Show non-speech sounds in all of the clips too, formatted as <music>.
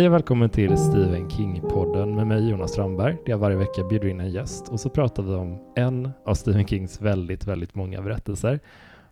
Hej och välkommen till Stephen King-podden med mig Jonas Strandberg där jag varje vecka bjuder in en gäst och så pratar vi om en av Stephen Kings väldigt, väldigt många berättelser.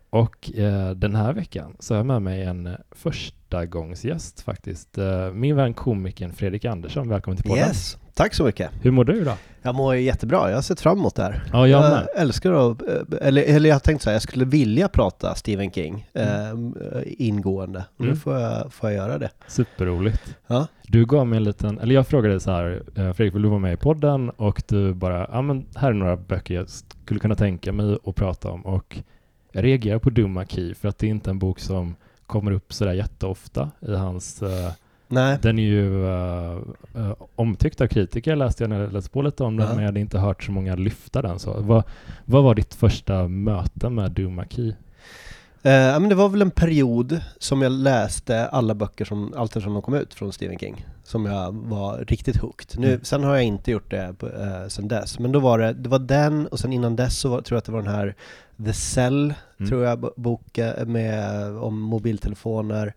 Och eh, den här veckan så har jag med mig en eh, första gångsgäst faktiskt. Eh, min vän komikern Fredrik Andersson, välkommen till podden. Yes, tack så mycket. Hur mår du då? Jag mår jättebra, jag har sett fram emot det här. Ja, jag med. älskar att, eh, eller, eller jag tänkte så här, jag skulle vilja prata Stephen King Mm. eh, ingående. Och Mm. nu får jag, får jag göra det. Superroligt. Ja. Du gav mig en liten, eller jag frågade dig så här, eh, Fredrik vill du vara med i podden? Och du bara, ja men här är några böcker jag skulle kunna tänka mig att prata om. Och jag reagerar på Dumma Key för att det är inte en bok som kommer upp sådär jätteofta i hans... eh, Nej, den är ju eh, eh, omtyckt av kritiker läste jag när jag läste på lite om den, Ja. men jag hade inte hört så många lyfta den. Så. Vad, vad var ditt första möte med Dumma Key? eh, men det var väl en period som jag läste alla böcker som, allt som de kom ut från Stephen King. Som jag var riktigt hooked. Nu, Mm. Sen har jag inte gjort det eh, sen dess. Men då var det, det var den och sen innan dess så var, tror jag att det var den här The Cell Mm. tror jag, bo- bok eh, med, om mobiltelefoner.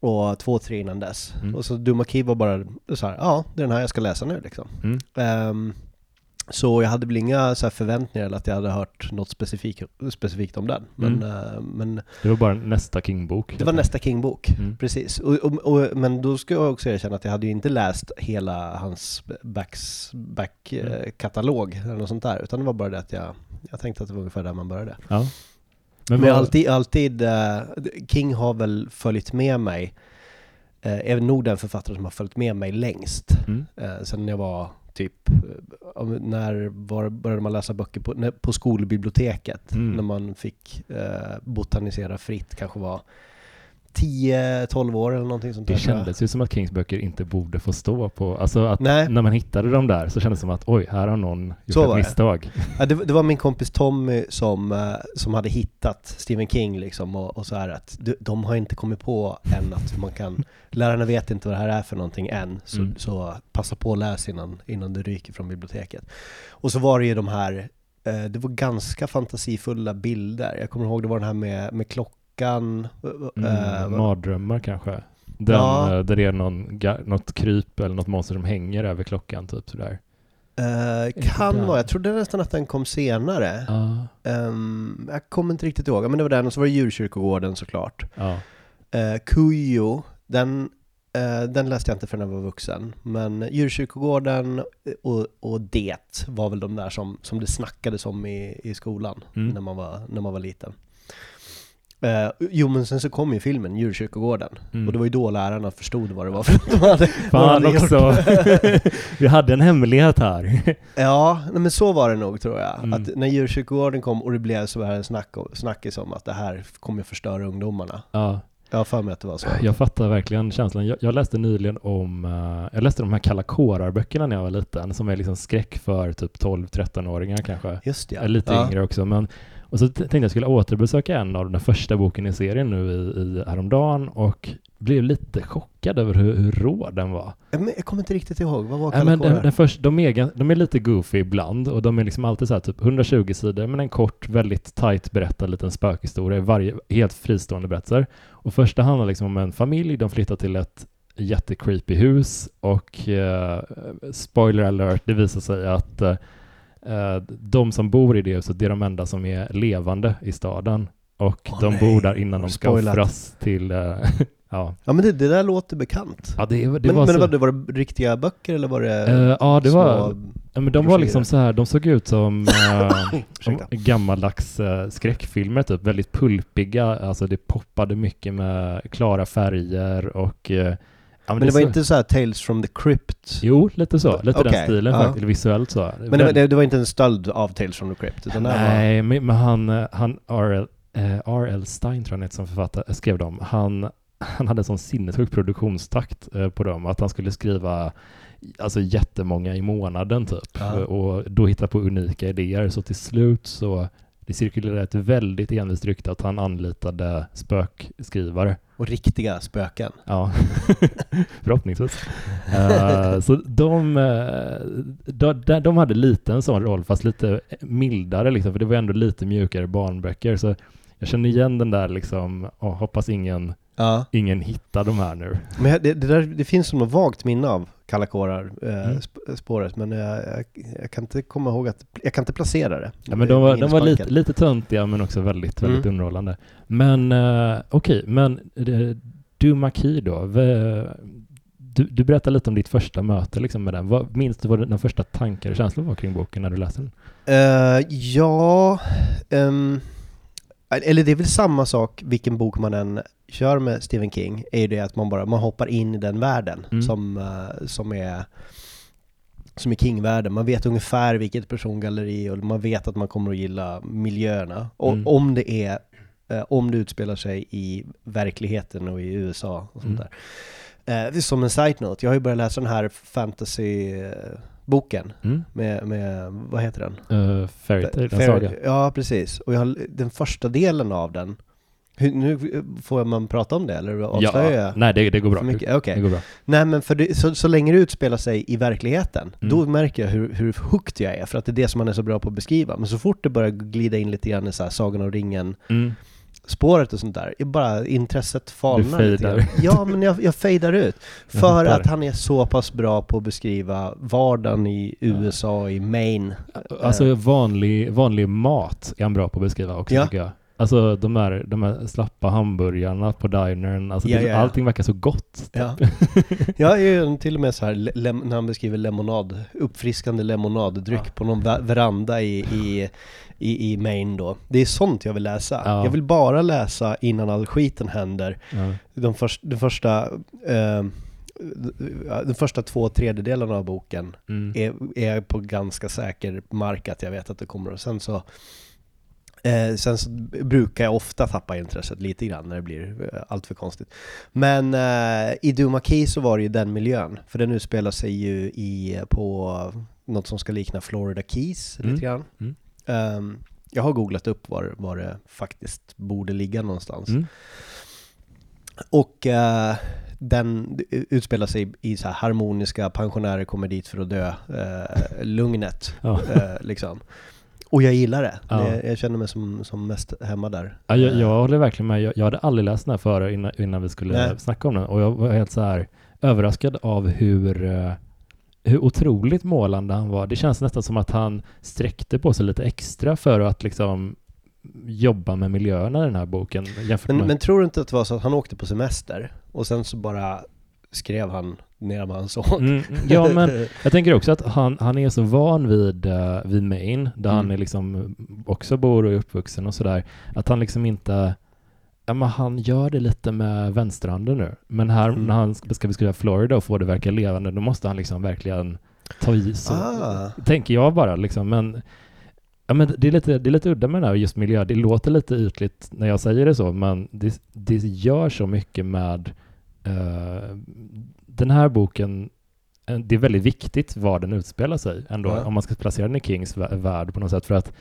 Och två, tre innan dess. Mm. Och så Dumma Key var bara så här, ja, det är den här jag ska läsa nu liksom. Mm. Ehm, så jag hade väl inga så förväntningar eller att jag hade hört något specifikt, specifikt om den. Men, Mm. eh, men Det var bara nästa King-bok. det var nästa King-bok, Mm. precis. Och, och, och, men då ska jag också erkänna att jag hade ju inte läst hela hans back-katalog eller något sånt där. Utan det var bara det att jag, jag tänkte att det var ungefär där man började. Ja. Men, jag har alltid, alltid eh, King har väl följt med mig, uh, är nog den författare som har följt med mig längst. Mm. Uh, sen jag var typ, eh, när var, började man läsa böcker på, när, på skolbiblioteket? Mm. När man fick eh, botanisera fritt, kanske var 10-12 år eller någonting sånt Det där. jag. kändes ju som att Kings böcker inte borde få stå på, alltså att Nej. när man hittade dem där så kändes det som att oj, här har någon gjort Så ett det. misstag. <laughs> Ja, det, det var min kompis Tommy som, eh, som hade hittat Stephen King liksom och, och så här att de, har inte kommit på än att man kan, <laughs> lärarna vet inte vad det här är för någonting än, så, Mm. så passa på att läsa innan, innan det ryker från biblioteket. Och så var det ju de här, eh, det var ganska fantasifulla bilder. Jag kommer ihåg det var den här med, med klockan. Mm, eh, mardrömmar kanske. Den, Ja. eh, där det är någon, något kryp eller något monster som hänger över klockan typ sådär. inte kan vara, jag trodde nästan att den kom senare. Ja. Ehm, jag kommer inte riktigt ihåg, men det var den och så var det djurkyrkogården såklart. ja. Uh, Kujo, den, eh, den läste jag inte förrän jag var vuxen. Men djurkyrkogården och, och Det var väl de där som, som det snackades om i, i skolan Mm. när, man var, när man var liten. Uh, jo men sen så kom ju filmen Djurkyrkogården Mm. och det var ju då lärarna förstod vad det var för <laughs> de hade, Fan hade också. <laughs> Vi hade en hemlighet här. <laughs> Ja, men så var det nog tror jag. Mm. Att när Djurkyrkogården kom och det blev så här snack, snackis om att det här kommer förstöra ungdomarna. ja. Jag har för mig att det var så. Jag fattar verkligen känslan. Jag, jag läste nyligen om, eh, jag läste de här Kalla kårar-böckerna när jag var liten, som är liksom skräck för typ 12-13-åringar kanske. Just det, ja. Lite ja. yngre också. Men, och så tänkte jag skulle återbesöka en av den första boken i serien nu i, i häromdagen och blev lite chockad över hur, hur rå den var. Men jag kommer inte riktigt ihåg, vad var men den, den först, de, är, de är lite goofy ibland och de är liksom alltid så här typ 120 sidor men en kort, väldigt tight berättad liten spökhistoria, varje, helt fristående berättelser. Och första handlar liksom om en familj, de flyttar till ett jättecreepy hus och eh, spoiler alert, det visar sig att eh, de som bor i det huset, det är de enda som är levande i staden. Och Åh, de nej. bor där innan de ska spoilat? offras till, eh, <laughs> ja. Ja men det, det där låter bekant. Ja, det, det men var men så... vad, det var det riktiga böcker eller var det Eh, ja, det var... Ja, men de var liksom så här, de såg ut som <laughs> eh, som gammaldags eh, skräckfilmer typ, väldigt pulpiga, alltså det poppade mycket med klara färger och eh, ja, Men det var så- inte så här Tales from the Crypt? Jo, lite så, lite den Okej, stilen ja. faktiskt, eller visuellt så. Men det, var- det, det var inte en stöld av Tales from the Crypt? Utan det här var... Nej, men, men han, eh, han R.L. eh, R.L. Stein tror jag han som författare, skrev dem. Han, han hade en sån sinnessjuk produktionstakt eh, på dem, att han skulle skriva alltså jättemånga i månaden typ. Ja. Och då hitta på unika idéer. Så till slut så det cirkulerade ett väldigt envist rykte att han anlitade spökskrivare. Och riktiga spöken? Ja, <laughs> förhoppningsvis. Eh, så de, eh, de, de, de hade lite en sån roll, fast lite mildare liksom, för det var ändå lite mjukare barnböcker. Så jag känner igen den där liksom, oh, hoppas ingen Ja. ingen hittar de här nu. Men det, det, där, det finns som något vagt minne av Kalla kårar, eh, Mm. sp- spåret, men jag, jag, kan inte komma ihåg att, jag kan inte placera det. Ja, men de var, de var lite, lite töntiga men också väldigt, väldigt Mm. underhållande. Men eh, okej, men eh, du Maki då, du, du berättar lite om ditt första möte liksom med den. Vad, minns du vad dina första tankar och känslor var kring boken när du läste den? Eh, ja, ehm, eller det är väl samma sak vilken bok man än kör med Stephen King, är ju det att man bara man hoppar in i den världen Mm. som, eh, som är som är King-världen. Man vet ungefär vilket persongalleri och man vet att man kommer att gilla miljöerna. Och Mm. om det är eh, om det utspelar sig i verkligheten och i USA och sånt Mm. där. Eh, som en side-note, jag har ju börjat läsa den här fantasy-boken Mm? med, med, vad heter den? Uh, Fairytale, en Fair- saga. Ja, precis. Och jag, har- den första delen av den, hur, nu får man prata om det eller avslöjar jag? nej det, det går bra. för mycket? Okej. Det går bra. Nej men för det, så, så länge det utspelar sig i verkligheten, Mm. då märker jag hur, hur hooked jag är, för att det är det som man är så bra på att beskriva. Men så fort det börjar glida in lite grann i så här Sagan om ringen Mm. Spåret och sånt där, är bara intresset falnar lite fejdar grann. Ja, men jag, jag fejdar ut. För att han är så pass bra på att beskriva vardagen i USA, i Maine. Alltså vanlig, vanlig mat är han bra på att beskriva också Ja. tycker jag. Alltså de här, de här slappa hamburgarna på dinern, alltså Ja, det, ja, ja. allting verkar så gott. Ja, ja ju till och med så här le- lem, när han beskriver lemonad, uppfriskande lemonaddryck på någon veranda i, i, i, i Maine då. Det är sånt jag vill läsa. Ja. Jag vill bara läsa innan all skiten händer. Ja. De, först, de första eh, den första två tredjedelarna av boken Mm. är, är på ganska säker mark att jag vet att det kommer och sen så Eh, sen så brukar jag ofta tappa intresset lite grann när det blir eh, allt för konstigt. Men eh, i Duma Key så var det ju den miljön, för den utspelar sig ju i, på något som ska likna Florida Keys Mm. lite grann. Mm. Ehm, jag har googlat upp var, var det faktiskt borde ligga någonstans. Mm. Och eh, den utspelar sig i, så här harmoniska pensionärer kommer dit för att dö, eh, lugnet Ja. eh, liksom. Och jag gillar det. Ja. det. Jag känner mig som, som mest hemma där. Ja, jag, Eh, jag håller verkligen med. Jag, jag hade aldrig läst den här före innan, innan vi skulle Nej. snacka om den och jag var helt så här överraskad av hur, eh, hur otroligt målande han var. Det känns nästan som att han sträckte på sig lite extra för att liksom jobba med miljöerna i den här boken men, med... men tror du inte att det var så att han åkte på semester och sen så bara skrev han ner vad han såg? Mm, ja, <laughs> men jag tänker också att han, han är så van vid, uh, vid Maine, där han Mm. är liksom också bor och är uppvuxen och sådär, att han liksom inte Ja, men han gör det lite med vänsterhanden nu. Men här Mm. när han ska beskriva Florida och få det verka levande, då måste han liksom verkligen ta i så. Ah. Tänker jag bara liksom, men Ja, men det, är lite, det är lite udda med det här just miljö. Det låter lite ytligt när jag säger det så, men det, det gör så mycket med eh, den här boken. eh, Det är väldigt viktigt var den utspelar sig ändå, Ja. om man ska placera den i Kings vä- värld på något sätt. För att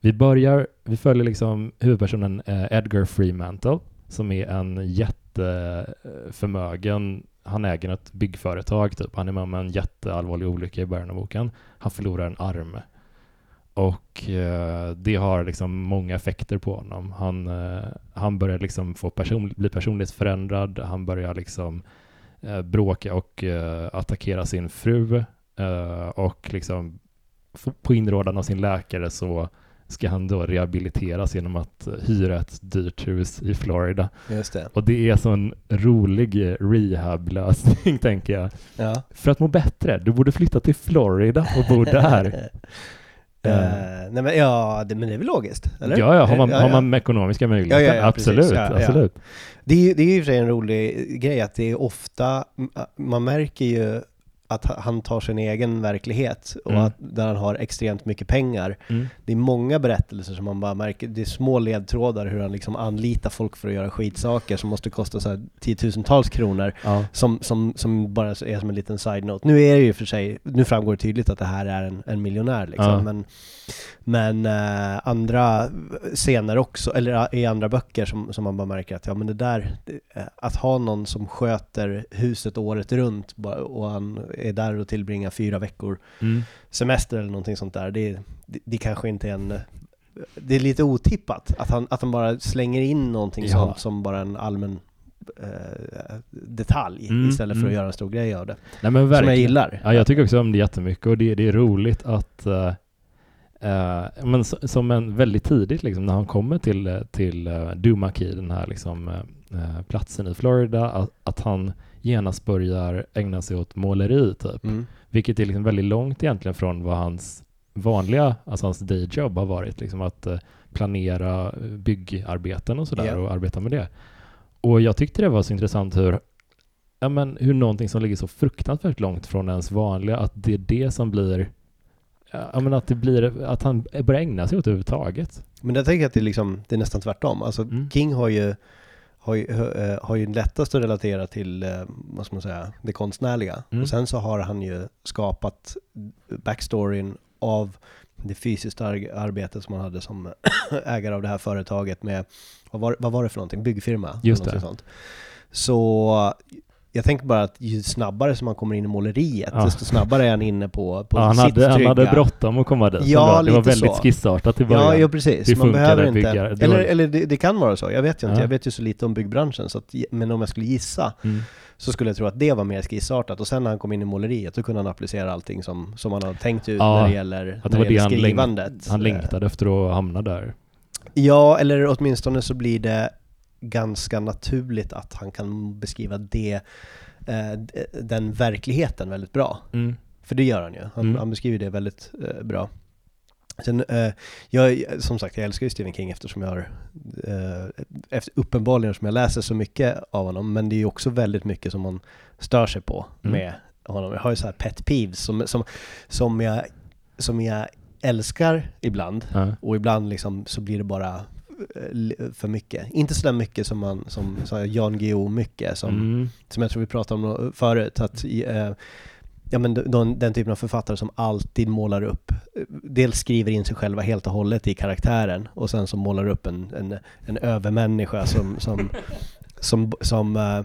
vi börjar, vi följer liksom huvudpersonen eh, Edgar Fremantle, som är en jätteförmögen, han äger ett byggföretag typ. Han är med om en jätteallvarlig olycka i början av boken. Han förlorar en arm. Och eh, det har liksom många effekter på honom. Han, eh, han börjar liksom få person, bli personligt förändrad. Han börjar liksom bråka och eh, attackera sin fru. Eh, och liksom på inrådan av sin läkare så ska han då rehabiliteras genom att eh, hyra ett dyrt hus i Florida. Just det. Och det är sån rolig eh, rehab-lösning, <laughs> tänker jag. Ja. För att må bättre, du borde flytta till Florida och bo där. <laughs> Eh, nej men ja, det, men det är väl logiskt? Eller? Ja, ja, har man, Ja, har ja. man ekonomiska möjligheter, Ja, absolut, precis. Absolut. Det är ju det är ju för sig en rolig grej att det är ofta, man märker ju att han tar sin egen verklighet och Mm. att där han har extremt mycket pengar. Mm. Det är många berättelser som man bara märker, det är små ledtrådar hur han liksom anlitar folk för att göra skitsaker som måste kosta så här tiotusentals kronor Ja. som, som, som bara är som en liten side-note. Nu är det ju för sig, nu framgår det tydligt att det här är en, en miljonär liksom, Ja. men, men eh, andra scener också, eller i andra böcker som, som man bara märker att ja men det där, eh, att ha någon som sköter huset året runt och han är där och tillbringar fyra veckor Mm. semester eller någonting sånt där, det, det, det kanske inte är en det är lite otippat att han, att han bara slänger in någonting Ja. som, som bara en allmän eh, detalj Mm, istället för mm. att göra en stor grej av det. Nej men Som jag gillar. Ja, jag tycker också om det jättemycket och det, det är roligt att eh, eh, men s- som en väldigt tidigt liksom när han kommer till, eh, till uh, Dumaki, den här liksom platsen i Florida, att, att han genast börjar ägna sig åt måleri typ. Mm. Vilket är liksom väldigt långt egentligen från vad hans vanliga, alltså hans dayjob har varit, liksom att eh, planera eh, byggarbeten och sådär Ja. och arbeta med det. Och jag tyckte det var så intressant hur, ja men hur någonting som ligger så fruktansvärt långt från ens vanliga, att det är det som blir, ja men att det blir, att han börjar ägna sig åt det överhuvudtaget. Men jag tänker att det är, liksom, det är nästan tvärtom. Alltså Mm. King har ju, har ju, eh, har ju lättast att relatera till, eh, vad ska man säga, det konstnärliga. Mm. Och sen så har han ju skapat backstoryn av det fysiska ar- arbetet som han hade som <coughs> ägare av det här företaget med, vad var, vad var det för någonting? Byggfirma? Just det. Sånt. Så jag tänker bara att ju snabbare som man kommer in i måleriet, Ja. desto snabbare är han inne på, på Ja, han, sitt hade, han trygga. hade bråttom att komma dit. Ja, det var väldigt så. skissartat i början. Ja, ja precis. Hur Man behöver det, inte... byggare? Det Eller, var- eller det, det kan vara så, jag vet ju inte. Ja. Jag vet ju så lite om byggbranschen, så att, men om jag skulle gissa Mm. så skulle jag tro att det var mer skissartat. Och sen när han kom in i måleriet, då kunde han applicera allting som, som han hade tänkt ut när det gäller, Att när det var det det gäller han, skrivandet. han längtade efter att hamna där. Ja, eller åtminstone så blir det ganska naturligt att han kan beskriva det, eh, den verkligheten väldigt bra. Mm. För det gör han ju. Han, Mm. han beskriver det väldigt eh, bra. Sen, eh, jag, som sagt, jag älskar ju Stephen King eftersom jag har, eh, efter, uppenbarligen som jag läser så mycket av honom, men det är ju också väldigt mycket som man stör sig på Mm. med honom. Jag har ju så här pet peeves som, som, som, jag, som jag älskar ibland, Ja. och ibland liksom så blir det bara för mycket. Inte så där mycket som man, som, som Jan Guillou mycket, som, Mm. som jag tror vi pratade om förut, att eh, ja, men de, den typen av författare som alltid målar upp, eh, dels skriver in sig själva helt och hållet i karaktären och sen så målar upp en, en, en övermänniska som, som, <laughs> som, som, eh,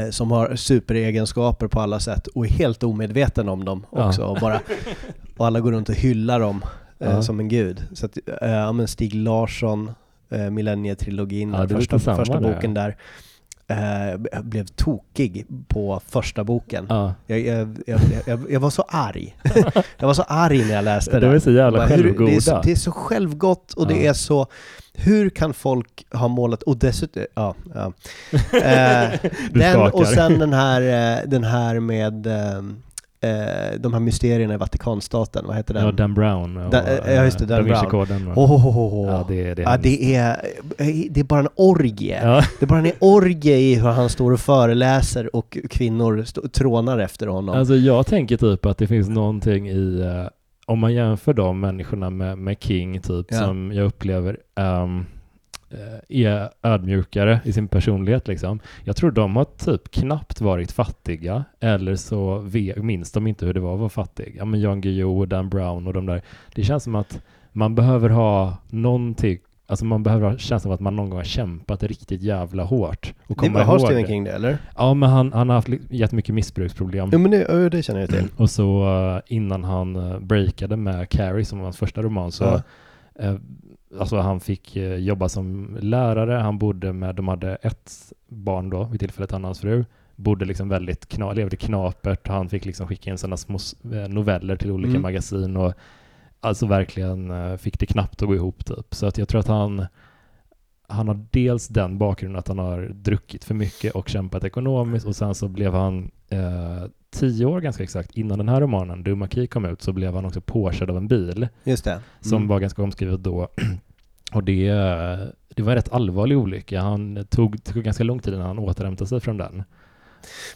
eh, som har superegenskaper på alla sätt och är helt omedveten om dem Ja. också och bara och alla går runt och hyllar dem eh, Ja. som en gud. Så att, eh, ja men Stig Larsson, eh, Millennietrilogin, Ja, det första, första där. boken där, eh, blev tokig på första boken. Ja. Jag, jag, jag, jag, var så arg. <laughs> jag var så arg när jag läste De det. är så jävla Bara, självgoda. Det är, så, det är så självgott och det Ja. är så... Hur kan folk ha målat... Och dessutom... Ja, ja. Eh, <laughs> den och sen den här, eh, den här med eh, de här mysterierna i Vatikanstaten. Vad heter den? Ja, Dan Brown. och, eh, ja, just det, Dan Da Vinci Brown. Oh, oh, oh, oh. Ja, det, det är Ja, hemskt. det är, eh, det är bara en orgie. Ja. Det är bara en orgie i hur han står och föreläser och kvinnor stå, trånar efter honom. Alltså jag tänker typ att det finns någonting i, eh, om man jämför de människorna med, med King typ, Ja. som jag upplever eh, är ödmjukare i sin personlighet liksom. Jag tror de har typ knappt varit fattiga, eller så minns de inte hur det var att vara fattig. Ja men Jan Guillou och Dan Brown och de där. Det känns som att man behöver ha någonting, alltså man behöver ha känslan av att man någon gång har kämpat riktigt jävla hårt. Och det, komma har ihåg Stephen det. King det eller? Ja men han, han har haft jättemycket missbruksproblem. Jo men det, ja, det känner jag till. Och så eh, innan han eh, breakade med Carrie som var hans första roman så Ja. eh, alltså han fick eh, jobba som lärare, han bodde med, de hade ett barn då vid tillfället, han och hans fru, bodde liksom väldigt kna, levde knapert, han fick liksom skicka in sådana små eh, noveller till olika Mm. magasin och alltså verkligen eh, fick det knappt att gå ihop typ. Så att jag tror att han han har dels den bakgrunden att han har druckit för mycket och kämpat ekonomiskt och sen så blev han eh, tio år ganska exakt innan den här romanen, Dumaki, kom ut så blev han också påkörd av en bil Just det. som Mm. var ganska omskrivet då. <clears throat> Och det, det var en rätt allvarlig olycka. Han tog, tog ganska lång tid innan han återhämtade sig från den.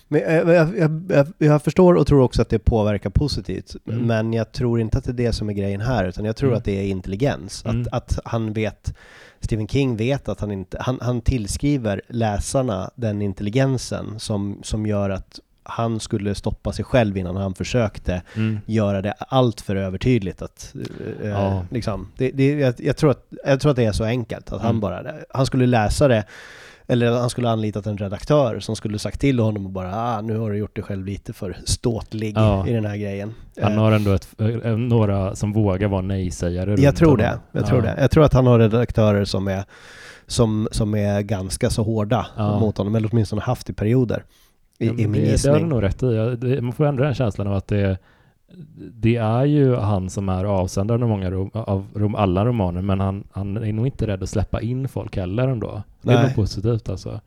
Men jag, jag, jag, jag, jag förstår och tror också att det påverkar positivt. Mm. Men jag tror inte att det är det som är grejen här, utan jag tror Mm. att det är intelligens. Mm. Att, att han vet, Stephen King vet att han inte, han, han tillskriver läsarna den intelligensen som, som gör att han skulle stoppa sig själv innan han försökte göra det allt för övertydligt att, eh, Ja. liksom, det, det, jag, jag, tror att, jag tror att det är så enkelt, att han Mm. bara, han skulle läsa det Eller han skulle anlitat en redaktör som skulle sagt till honom och bara ah, nu har du gjort dig själv lite för ståtlig Ja. i den här grejen. Han Eh, har ändå ett, eh, några som vågar vara nej-sägare. jag tror det, jag tror Ja. det. Jag tror att han har redaktörer som är, som, som är ganska så hårda Ja. mot honom, eller åtminstone haft i perioder. I, Ja, i min det, det har gissning. du nog rätt i. Jag- det- Man får ändå den känslan av att det, det är ju han som är avsändaren av många rom, av rom, alla romaner, men han, han är nog inte rädd att släppa in folk heller ändå. Det är nog positivt alltså.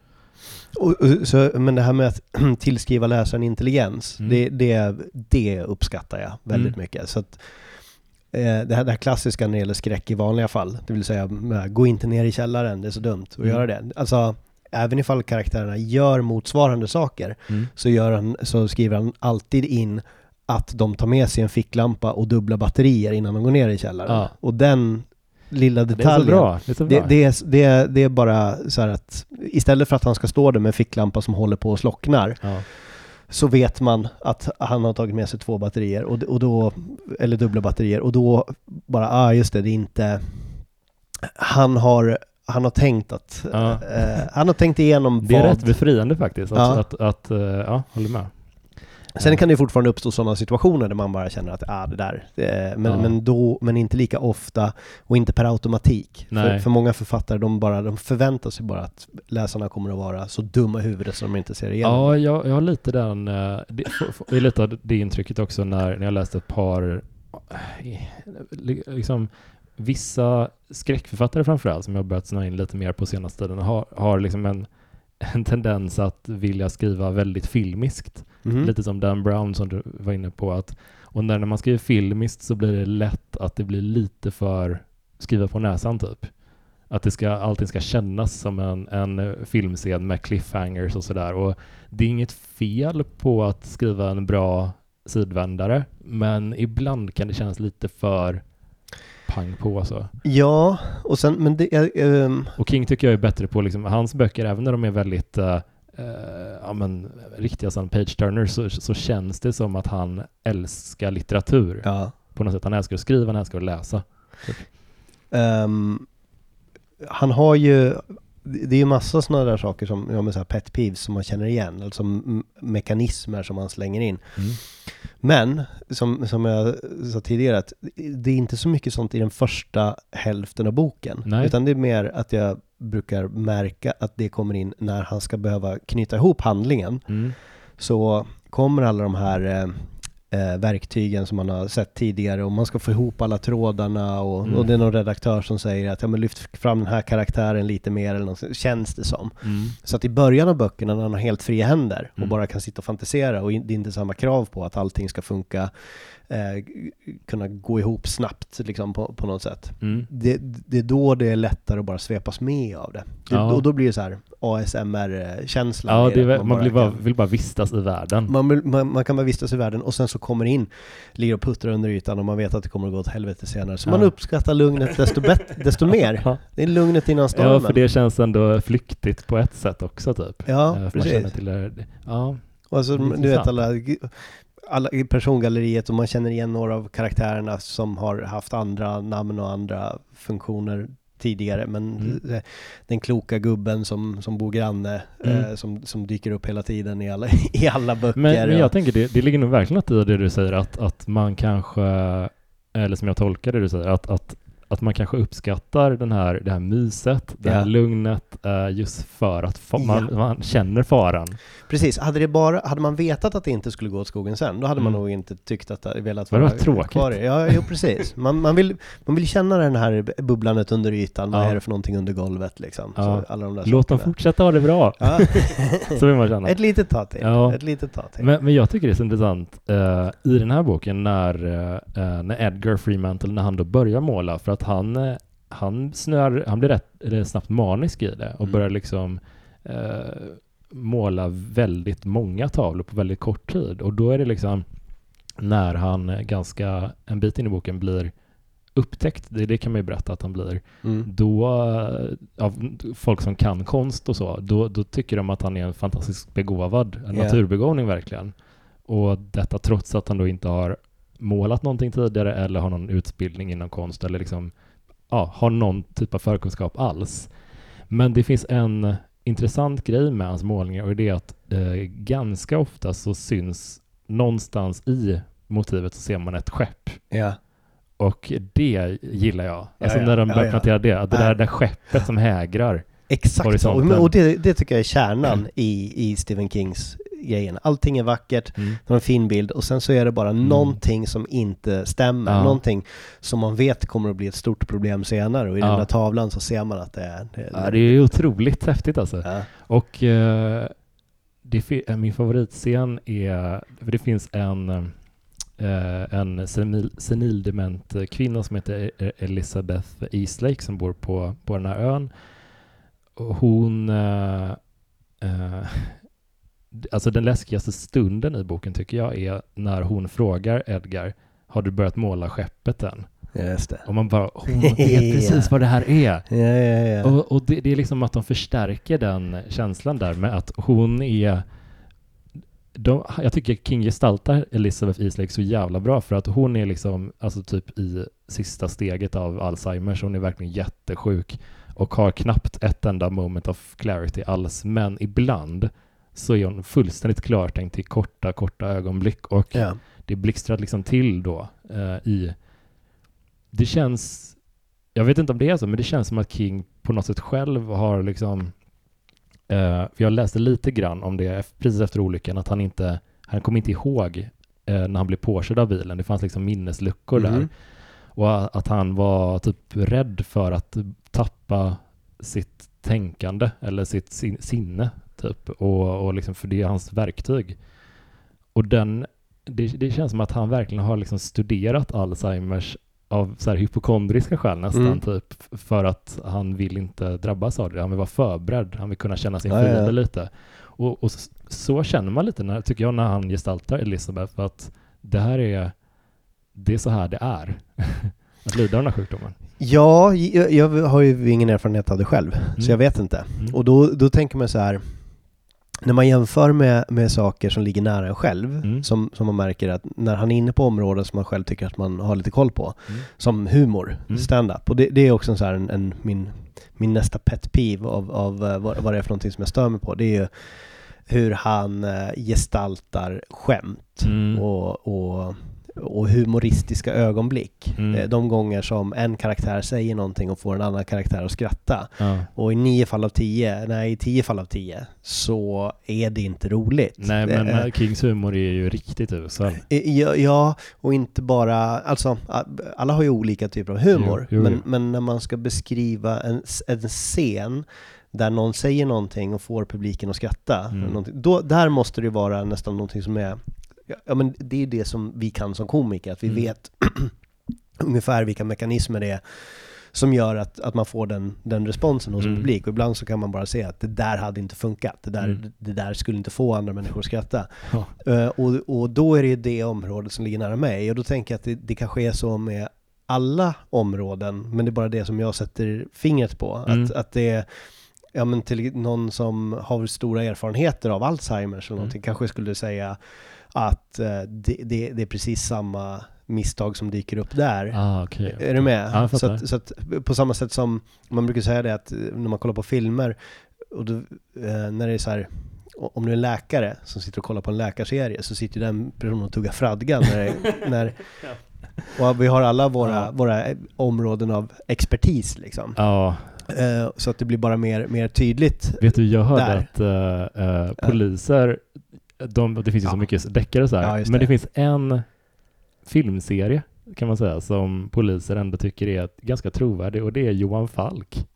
Och, och, så, men det här med att <clears throat> tillskriva läsaren intelligens, Mm. det, det, det uppskattar jag väldigt Mm. mycket. Så att, eh, det, här, det här klassiska när det gäller skräck i vanliga fall, det vill säga gå inte ner i källaren, det är så dumt att Mm. göra det. Alltså, även ifall karaktärerna gör motsvarande saker, Mm. så, gör han, så skriver han alltid in att de tar med sig en ficklampa och dubbla batterier innan de går ner i källaren. Ja. Och den lilla Det är så detaljen, bra. Det är så bra. det, det, är, det, är, det är bara så här att istället för att han ska stå där med en ficklampa som håller på och slocknar ja. så vet man att han har tagit med sig två batterier och, och då, eller dubbla batterier och då bara, ah just det, det är inte han har, han har tänkt att, Ja. eh, han har tänkt igenom Det är vad rätt befriande faktiskt. Att, Ja. att, att, eh, ja, håller med. Sen kan det fortfarande uppstå sådana situationer där man bara känner att ah, det där, men, Ja. men, då, men inte lika ofta och inte per automatik. För, för många författare de, bara, de förväntar sig bara att läsarna kommer att vara så dumma i huvudet så de inte ser igenom. Ja, jag, jag har lite den, eh, det, är lite av det intrycket också när, när jag läste ett par, eh, li- liksom vissa skräckförfattare framförallt som jag börjat snöa in lite mer på senaste tiden har, har liksom en, en tendens att vilja skriva väldigt filmiskt. Mhm. Lite som Dan Brown som du var inne på. Att, och när, när man skriver filmiskt så blir det lätt att det blir lite för skriva på näsan typ. Att det ska, allting ska kännas som en, en eh, filmscen med cliffhangers och sådär. Och det är inget fel på att skriva en bra sidvändare, men ibland kan det kännas lite för pang på alltså. Ja, och sen, men det är, ehm, Och King tycker jag är bättre på liksom, hans böcker, även när de är väldigt eh, eh, ja, men, riktiga sån page-turners, så, så känns det som att han älskar litteratur ja. på något sätt. Han älskar att skriva, han älskar att läsa. Ehm, han har ju, det är ju massa sådana där saker som, ja men så här pet peeves som man känner igen, alltså mekanismer som man slänger in. Mm. Men, som, som jag sa tidigare, att det är inte så mycket sånt i den första hälften av boken. Nej. Utan det är mer att jag brukar märka att det kommer in när han ska behöva knyta ihop handlingen. Mm. Så kommer alla de här eh, verktygen som man har sett tidigare och man ska få ihop alla trådarna och, Mm. och det är någon redaktör som säger att ja, men lyft fram den här karaktären lite mer eller något, känns det som. Mm. Så att i början av böckerna när han har helt fria händer och Mm. bara kan sitta och fantisera och in, det är inte samma krav på att allting ska funka, eh, kunna gå ihop snabbt liksom på, på något sätt. Mm. Det, det är då det är lättare att bara svepas med av det. det Ja. Och då blir det så här ASMR-känslan. Ja, det väl- man blir bara kan- vill bara vistas i världen. man, vill- man, man kan bara vistas i världen och sen så kommer det in, ligger och puttrar under ytan och man vet att det kommer att gå åt helvete senare. Så Ja. man uppskattar lugnet desto, bet- desto mer. Det är lugnet innan stormen. Ja, för det känns ändå flyktigt på ett sätt också typ. Ja, Eh, Man precis. känner till det. Ja, Och alltså, du vet alla, alla i persongalleriet och man känner igen några av karaktärerna som har haft andra namn och andra funktioner tidigare. Men Mm. den kloka gubben som, som bor granne, Mm. eh, som, som dyker upp hela tiden i alla, <laughs> i alla böcker. Men, men ja. jag tänker det, det ligger nog verkligen något i det du säger att, att man kanske, eller som jag tolkar det du säger, att, att, att man kanske uppskattar den här, det här myset, det här Ja. lugnet eh, just för att fa- man, Ja. man känner faran. Precis, hade, det bara, hade man vetat att det inte skulle gå åt skogen sen, då hade man Mm. nog inte tyckt att det velat vara tråkigt? kvar i. Ja, jo precis. Man, man, vill, man vill känna den här bubblandet under ytan, vad Ja. är det för någonting under golvet liksom. Så alla de där Låt dem fortsätta ha det bra, <laughs> så vill man känna. Ett litet tag till. Ett litet tag till. Men, men jag tycker det är så intressant eh, i den här boken när, eh, när Edgar Freemantle, när han då börjar måla, för att han, eh, han, snör, han blir rätt eller snabbt manisk i det och Mm. börjar liksom eh, måla väldigt många tavlor på väldigt kort tid. Och då är det liksom när han eh, ganska en bit in i boken blir upptäckt, det, det kan man ju berätta att han blir, Mm. då, eh, av folk som kan konst och så, då, då tycker de att han är en fantastiskt begåvad, en Ja. naturbegåvning verkligen. Och detta trots att han då inte har målat någonting tidigare eller har någon utbildning inom konst eller liksom, ja, har någon typ av förkunskap alls. Men det finns en, intressant grej med hans målningar och det är att eh, ganska ofta så syns någonstans i motivet så ser man ett skepp. Ja. Och det gillar jag. Alltså ja. när de Ja, börjar ja. plantera det, att det Ja. där, där skeppet som hägrar. Exakt. Och, och det, det tycker jag är kärnan <clears throat> i, i Stephen Kings grejen. Allting är vackert, Mm. det har en fin bild och sen så är det bara Mm. någonting som inte stämmer. Ja. Någonting som man vet kommer att bli ett stort problem senare och i Ja. den där tavlan så ser man att det är... Det, Ja, det är otroligt häftigt alltså. Ja. Och eh, det eh, min favoritscen är, för det finns en, eh, en senil, senildement kvinna som heter E- Elizabeth Eastlake som bor på, på den här ön. Hon, eh, eh, alltså den läskigaste stunden i boken tycker jag är när hon frågar Edgar, har du börjat måla skeppet än? Just det. Och man bara, hon <laughs> vet precis vad det här är. Ja, ja. Och, och det, det är liksom att de förstärker den känslan där med att hon är de, jag tycker King gestaltar Elizabeth Eastlake så jävla bra för att hon är liksom, alltså typ i sista steget av Alzheimers, hon är verkligen jättesjuk och har knappt ett enda moment of clarity alls, men ibland så är hon fullständigt klartänkt i korta, korta ögonblick och ja. det blixtrar liksom till då eh, i... Det känns... Jag vet inte om det är så, men det känns som att King på något sätt själv har liksom... Eh, jag läste lite grann om det precis efter olyckan, att han inte... Han kom inte ihåg eh, när han blev påkörd av bilen. Det fanns liksom minnesluckor där. Mhm. Och att han var typ rädd för att tappa sitt tänkande eller sitt sin- sinne typ. Och, och liksom för det är hans verktyg. Och den, det, det känns som att han verkligen har liksom studerat Alzheimers av så här hypokondriska skäl nästan Mm. typ. För att han vill inte drabbas av det. Han vill vara förberedd. Han vill kunna känna sin fiende ja, ja. lite. Och, och s- så känner man lite när, tycker jag när han gestaltar Elisabeth. Att det här är, det är så här det är. <laughs> att lida av den här sjukdomen. Ja, jag, jag har ju ingen erfarenhet av det själv, Mm. så jag vet inte. Mm. Och då, då tänker man så här, när man jämför med, med saker som ligger nära en själv, Mm. som, som man märker att när han är inne på områden som man själv tycker att man har lite koll på, Mm. som humor, Mm. stand-up. Och det, det är också en så här en, en, min, min nästa pet peeve av, av eh, vad, vad det är för någonting som jag stör mig på. Det är ju hur han eh, gestaltar skämt Mm. och, och, och humoristiska ögonblick. Mm. Eh, De gånger som en karaktär säger någonting och får en annan karaktär att skratta. Ja. Och i nio fall av tio, nej i tio fall av tio, så är det inte roligt. Nej, men Eh, eh, Kings humor är ju riktigt usel. Ja, ja, och inte bara, alltså alla har ju olika typer av humor, Jo, jo, men, jo. men när man ska beskriva en, en scen där någon säger någonting och får publiken att skratta, Mm. då, där måste det vara nästan någonting som är, ja, men det är det som vi kan som komiker, att vi Mm. vet <clears throat> ungefär vilka mekanismer det är som gör att, att man får den, den responsen hos en Mm. publik. Och ibland så kan man bara se att det där hade inte funkat. Det där, Mm. det där skulle inte få andra människor att skratta. Eh, och, och då är det ju det området som ligger nära mig. Och då tänker jag att det, det kanske är så med alla områden, men det är bara det som jag sätter fingret på. Mm. Att, att det är ja, men till någon som har stora erfarenheter av Alzheimers eller någonting, Mm. kanske skulle säga att eh, det, det, det är precis samma misstag som dyker upp där. Ah, okej. Är du med? Jag så, att, så att på samma sätt som man brukar säga det att eh, när man kollar på filmer och då, eh, när det är så här om du är en läkare som sitter och kollar på en läkarserie så sitter ju den personen och tuggar fradga när, <laughs> när och vi har alla våra, våra eh, områden av expertis liksom. Ja, Eh, så att det blir bara mer, mer tydligt. vet du, jag hörde Där. att eh, poliser, de, det finns ju så Ja. mycket deckare så här, Ja, men det det. finns en filmserie kan man säga som poliser ändå tycker är ganska trovärdig och det är Johan Falk.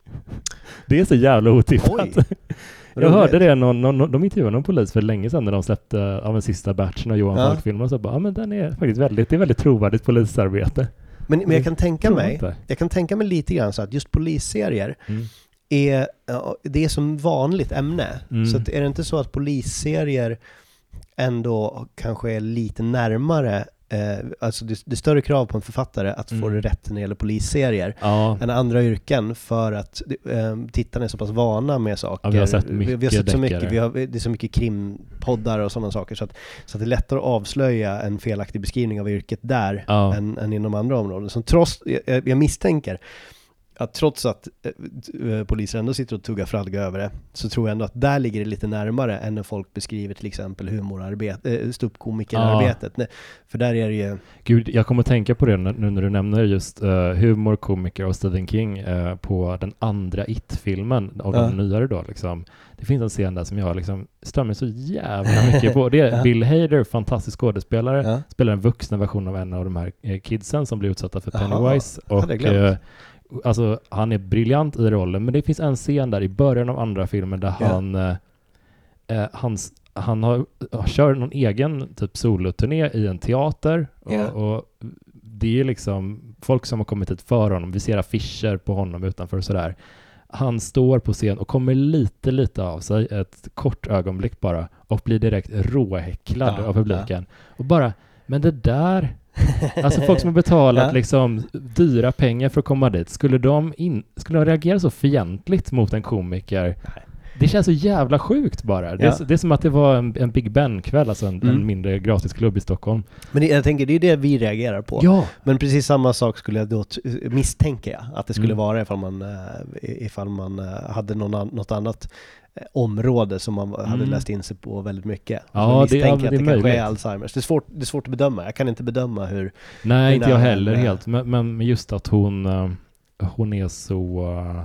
Det är så jävla otippat. Oj, <laughs> Jag hörde det, någon, någon, de intervjuade någon polis för länge sedan när de släppte av en sista batchen av Johan Ja. Falk-filmer och så bara, ja men den är faktiskt väldigt, det är väldigt trovärdigt polisarbete. Men, men jag kan tänka mig, jag kan tänka mig lite grann så att just polisserier Mm. är, det är som vanligt ämne. Mm. Så är det inte så att polisserier ändå kanske är lite närmare, eh, alltså det, det är större krav på en författare att få Mm. det rätt när det gäller polisserier Ja, än andra yrken för att eh, tittarna är så pass vana med saker. Ja, vi har sett vi, vi har mycket sett så mycket, vi har, det är så mycket krimpoddar och sådana saker så att, så att det är lättare att avslöja en felaktig beskrivning av yrket där ja. än, än inom andra områden. Så trots, jag, jag misstänker att trots att eh, poliser ändå sitter och tuggar fradga över det, så tror jag ändå att där ligger det lite närmare än när folk beskriver till exempel humorarbete, äh, ståuppkomikerarbetet. Ja. För där är det ju... Gud, jag kommer att tänka på det nu när du nämner just uh, humor, komiker och Stephen King uh, på den andra It-filmen av ja. de nyare då liksom. Det finns en scen där som jag liksom stör mig så jävla <laughs> mycket på. Det är ja. Bill Hader, fantastisk skådespelare, spelar en vuxen version av en av de här kidsen som blir utsatta för Pennywise. Aha, och alltså han är briljant i rollen, men det finns en scen där i början av andra filmen där yeah. han, eh, eh, hans, han har, kör någon egen typ soloturné i en teater yeah. och, och, det är liksom folk som har kommit hit för honom, vi ser affischer på honom utanför och sådär. Han står på scen och kommer lite, lite av sig, ett kort ögonblick bara, och blir direkt råhäcklad ja, av publiken. Ja. Och bara, men det där Alltså folk som har betalat ja. liksom dyra pengar för att komma dit, skulle de, in, skulle de reagera så fientligt mot en komiker? Nej. Det känns så jävla sjukt bara. Det, är, det är som att det var en, en Big Ben-kväll, alltså en, mm. en mindre gratisklubb i Stockholm. Men det, jag tänker, det är det vi reagerar på. Ja. Men precis samma sak skulle jag då misstänka att det skulle mm. vara ifall man, eh, ifall man eh, hade någon, något annat område som man mm. hade läst in sig på väldigt mycket. Ja, det, ja, det, att det, det kanske är Alzheimers. Det är, svårt, det är svårt att bedöma. Jag kan inte bedöma hur... Nej, inte jag heller med. helt. Men, men just att hon, eh, hon är så... Eh,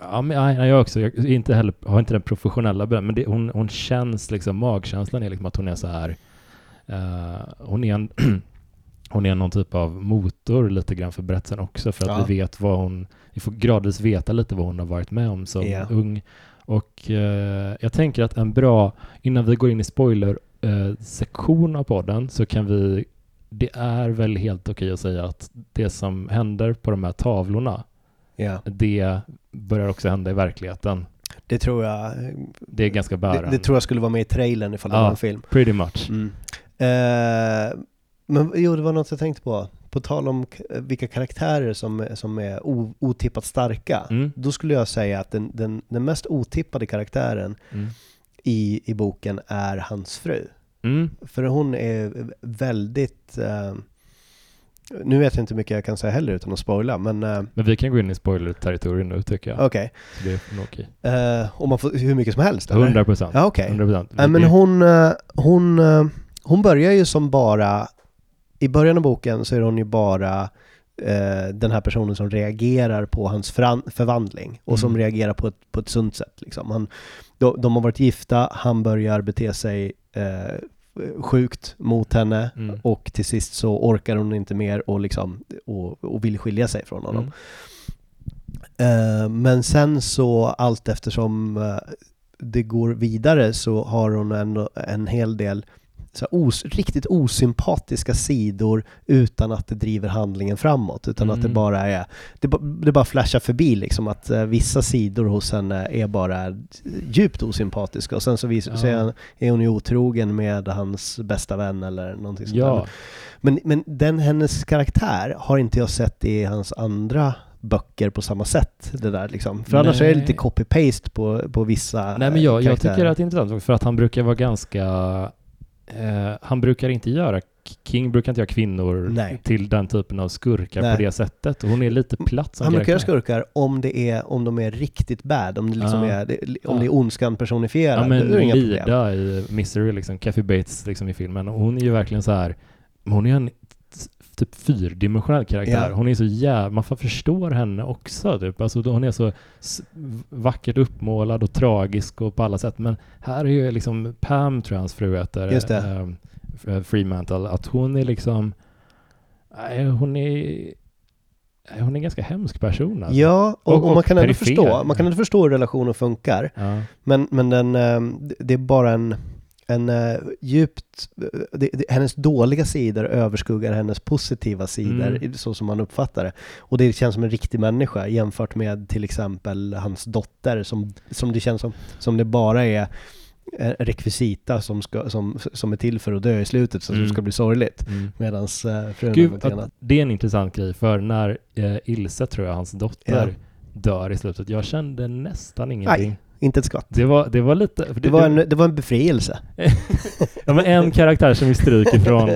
ja, men jag också. Jag inte heller, har inte den professionella bedömningen, men det, hon, hon känns liksom, magkänslan är liksom att hon är så här... Uh, hon är en... <clears throat> hon är någon typ av motor lite grann för berättelsen också, för att ja. vi vet vad hon... Vi får gradvis veta lite vad hon har varit med om som yeah. ung. Och eh, jag tänker att en bra, innan vi går in i spoiler-sektion eh, av podden, så kan vi, det är väl helt okej att säga att det som händer på de här tavlorna, yeah. det börjar också hända i verkligheten. Det tror jag. Det är ganska bärande. Det, det tror jag skulle vara med i trailern ifall det var en film. pretty much. Mm. Eh, men jo, det var något jag tänkte på på tal om vilka karaktärer som, som är otippat starka, mm. då skulle jag säga att den, den, den mest otippade karaktären mm. i, i boken är hans fru. Mm. För hon är väldigt... Uh, nu vet jag inte hur mycket jag kan säga heller utan att spoila, men... Uh, men vi kan gå in i spoiler-territorium nu tycker jag. Okej. Okay. det är nog okej. Okay. Uh, och man får hur mycket som helst? Eller? 100 procent. Ja, okej. Okay. Uh, men hon, hon, hon börjar ju som bara i början av boken så är hon ju bara eh, den här personen som reagerar på hans förvandling och mm. som reagerar på ett, på ett sunt sätt. Liksom. Han, de, de har varit gifta, han börjar bete sig eh, sjukt mot henne mm. och till sist så orkar hon inte mer och, liksom, och, och vill skilja sig från honom. Mm. Eh, men sen så allt eftersom eh, det går vidare så har hon ändå en hel del så os, riktigt osympatiska sidor utan att det driver handlingen framåt. Utan mm. att det mm. bara är, det, det bara flashar förbi liksom att uh, vissa sidor hos henne är bara djupt osympatiska och sen så, vis, ja. så är, är hon ju otrogen med hans bästa vän eller någonting sånt ja. Men, men den, hennes karaktär har inte jag sett i hans andra böcker på samma sätt. Det där liksom. För Nej. annars är det lite copy-paste på, på vissa Nej men jag, jag tycker att det är intressant för att han brukar vara ganska Eh, han brukar inte göra, King brukar inte göra kvinnor Nej. till den typen av skurkar Nej. på det sättet. Hon är lite platt som Han brukar göra skurkar om, det är, om de är riktigt bad, om det, liksom ja. är, om ja. det är ondskan personifierad. Ja men Lida i Misery, liksom, Kathy Bates liksom, i filmen, hon är ju verkligen så här, hon är en typ fyrdimensionell karaktär. Ja. Hon är så jävla, man förstår henne också typ. Alltså, hon är så vackert uppmålad och tragisk och på alla sätt. Men här är ju liksom Pam, tror jag hans fru heter, Just det. Äh, Fremantle, att hon är liksom, äh, hon är hon är en ganska hemsk person. Alltså. Ja, och, och, och man kan ändå förstå, man kan ändå förstå hur relationen funkar. Ja. Men, men den, ehm, det är bara en en uh, djupt, det, det, hennes dåliga sidor överskuggar hennes positiva sidor, mm. så som man uppfattar det. Och det känns som en riktig människa jämfört med till exempel hans dotter, som, som det känns som, som det bara är rekvisita som, ska, som, som är till för att dö i slutet, så mm. som ska bli sorgligt. Mm. Medan uh, frun Gud, att, Det är en intressant grej, för när uh, Ilse, tror jag, hans dotter, yeah. dör i slutet, jag kände nästan ingenting. Nej. Inte ett skvatt. Det var, det var lite... Det var, en, det var en befrielse. <laughs> ja, men en karaktär som vi stryker ifrån.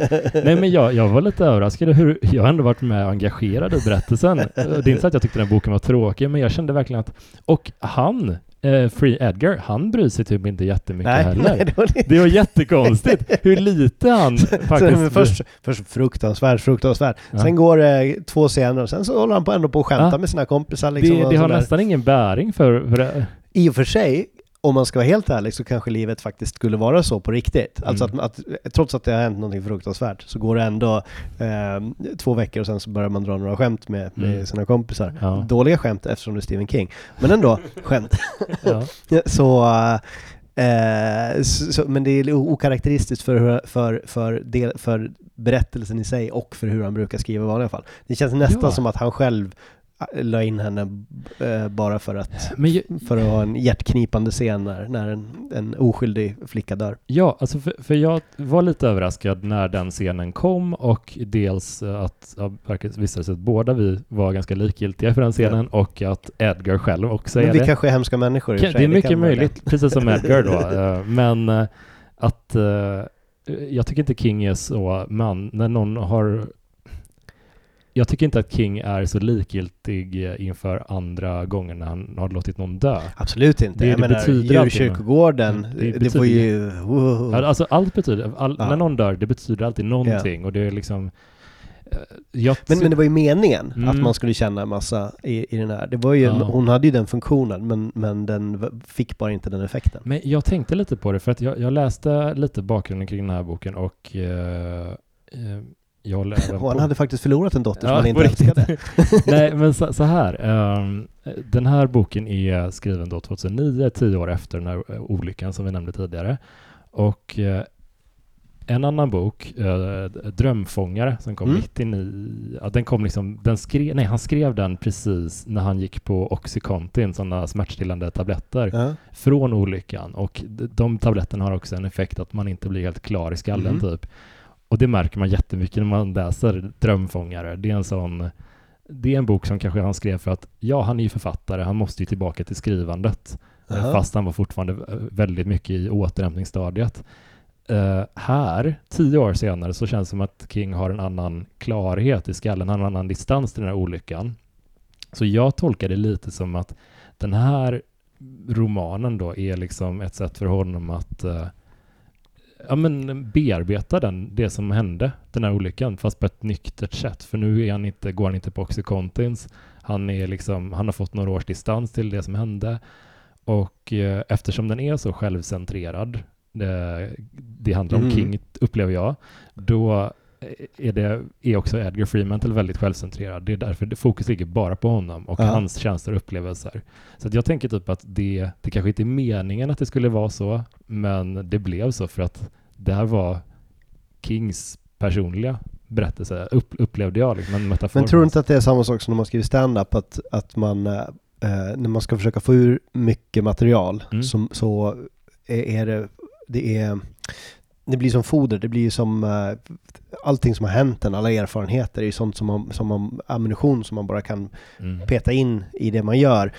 Nej, men jag, jag var lite överraskad hur jag har ändå varit med och engagerad i berättelsen. Det är inte så att jag tyckte den boken var tråkig, men jag kände verkligen att... Och han, eh, Free Edgar, han bryr sig typ inte jättemycket Nej, heller. nej, det var. Det var jättekonstigt hur lite han <laughs> faktiskt... men först, först fruktansvärt, fruktansvärt. Ja. Sen går det två scener och sen så håller han på ändå på att skämta Ja. med sina kompisar. Liksom, det, det har nästan ingen bäring för... för det. I och för sig, om man ska vara helt ärlig, så kanske livet faktiskt skulle vara så på riktigt. Alltså Mm. att, att trots att det har hänt någonting fruktansvärt så går det ändå eh, två veckor och sen så börjar man dra några skämt med, med Mm. sina kompisar. Ja. Dåliga skämt eftersom det är Stephen King. Men ändå, <laughs> skämt. Ja. <laughs> Så, eh, så, men det är okaraktäristiskt för, för, för, del, för berättelsen i sig och för hur han brukar skriva i vanliga fall. Det känns nästan Ja. som att han själv la in henne eh, bara för att, Men ju- för att ha en hjärtknipande scen när, när en, en oskyldig flicka dör. Ja, alltså för, för jag var lite överraskad när den scenen kom och dels eh, att ja, visade sig att båda vi var ganska likgiltiga för den scenen och att Edgar själv också är Men vi det. kanske är hemska människor i Kan- sig, det är mycket vara möjligt, precis som Edgar då. <laughs> eh, Men eh, att eh, jag tycker inte King är så man, när någon har jag tycker inte att King är så likgiltig eh, inför andra gånger när han har låtit någon dö. Absolut inte. Det- jag det menar, djurkyrkogården, Mm, det det, det var ju... Ja, Alltså allt betyder, all, Ja. när någon dör, det betyder alltid någonting och det är liksom eh, jag, Men, men det var ju meningen Mm. att man skulle känna en massa i, i den här. Det var ju, Ja. Hon hade ju den funktionen men, men den fick bara inte den effekten. Men jag tänkte lite på det för att jag, jag läste lite bakgrunden kring den här boken och eh, eh, jag även Och han på- hade faktiskt förlorat en dotter som Ja, han inte älskade. <laughs> Nej, men så, så här. ehm, den här boken är skriven då 2009, tio år efter den här eh, olyckan som vi nämnde tidigare. Och eh, en annan bok, eh, Drömfångare, som kom Mm. 99, ja, den kom liksom, den skrev, nej han skrev den precis när han gick på Oxycontin, sådana smärtstillande tabletter, Ja. från olyckan. Och de tabletterna har också en effekt att man inte blir helt klar i skallen Mm. typ. Och det märker man jättemycket när man läser Drömfångare. Det är en sån det är en bok som kanske han skrev för att ja, han är ju författare, han måste ju tillbaka till skrivandet. Aha. Fast han var fortfarande eh, väldigt mycket i återhämtningsstadiet. Eh, här, tio år senare, så känns det som att King har en annan klarhet i skallen, han har en annan distans till den här olyckan. Så jag tolkar det lite som att den här romanen då är liksom ett sätt för honom att eh, ja, men bearbeta den, det som hände, den här olyckan, fast på ett nyktert sätt. För nu är han inte, går han inte på Oxycontins. Han, är liksom, han har fått några års distans till det som hände. Och eh, eftersom den är så självcentrerad, det, det handlar om Mm. King, upplever jag, då är, det, är också Edgar Freemantle väldigt självcentrerad. Det är därför det fokus ligger bara på honom och Ja. hans känslor och upplevelser. Så jag tänker typ att det, det kanske inte är meningen att det skulle vara så, men det blev så för att det här var Kings personliga berättelse, upp, upplevde jag liksom en metafor. Men tror du inte att det är samma sak som när man skriver stand-up? Att, att man, eh, när man ska försöka få ur mycket material Mm. som, så är, är det, det är, det blir som foder, det blir som eh, allting som har hänt en, alla erfarenheter är ju sånt som, man, som man, ammunition som man bara kan Mm. peta in i det man gör.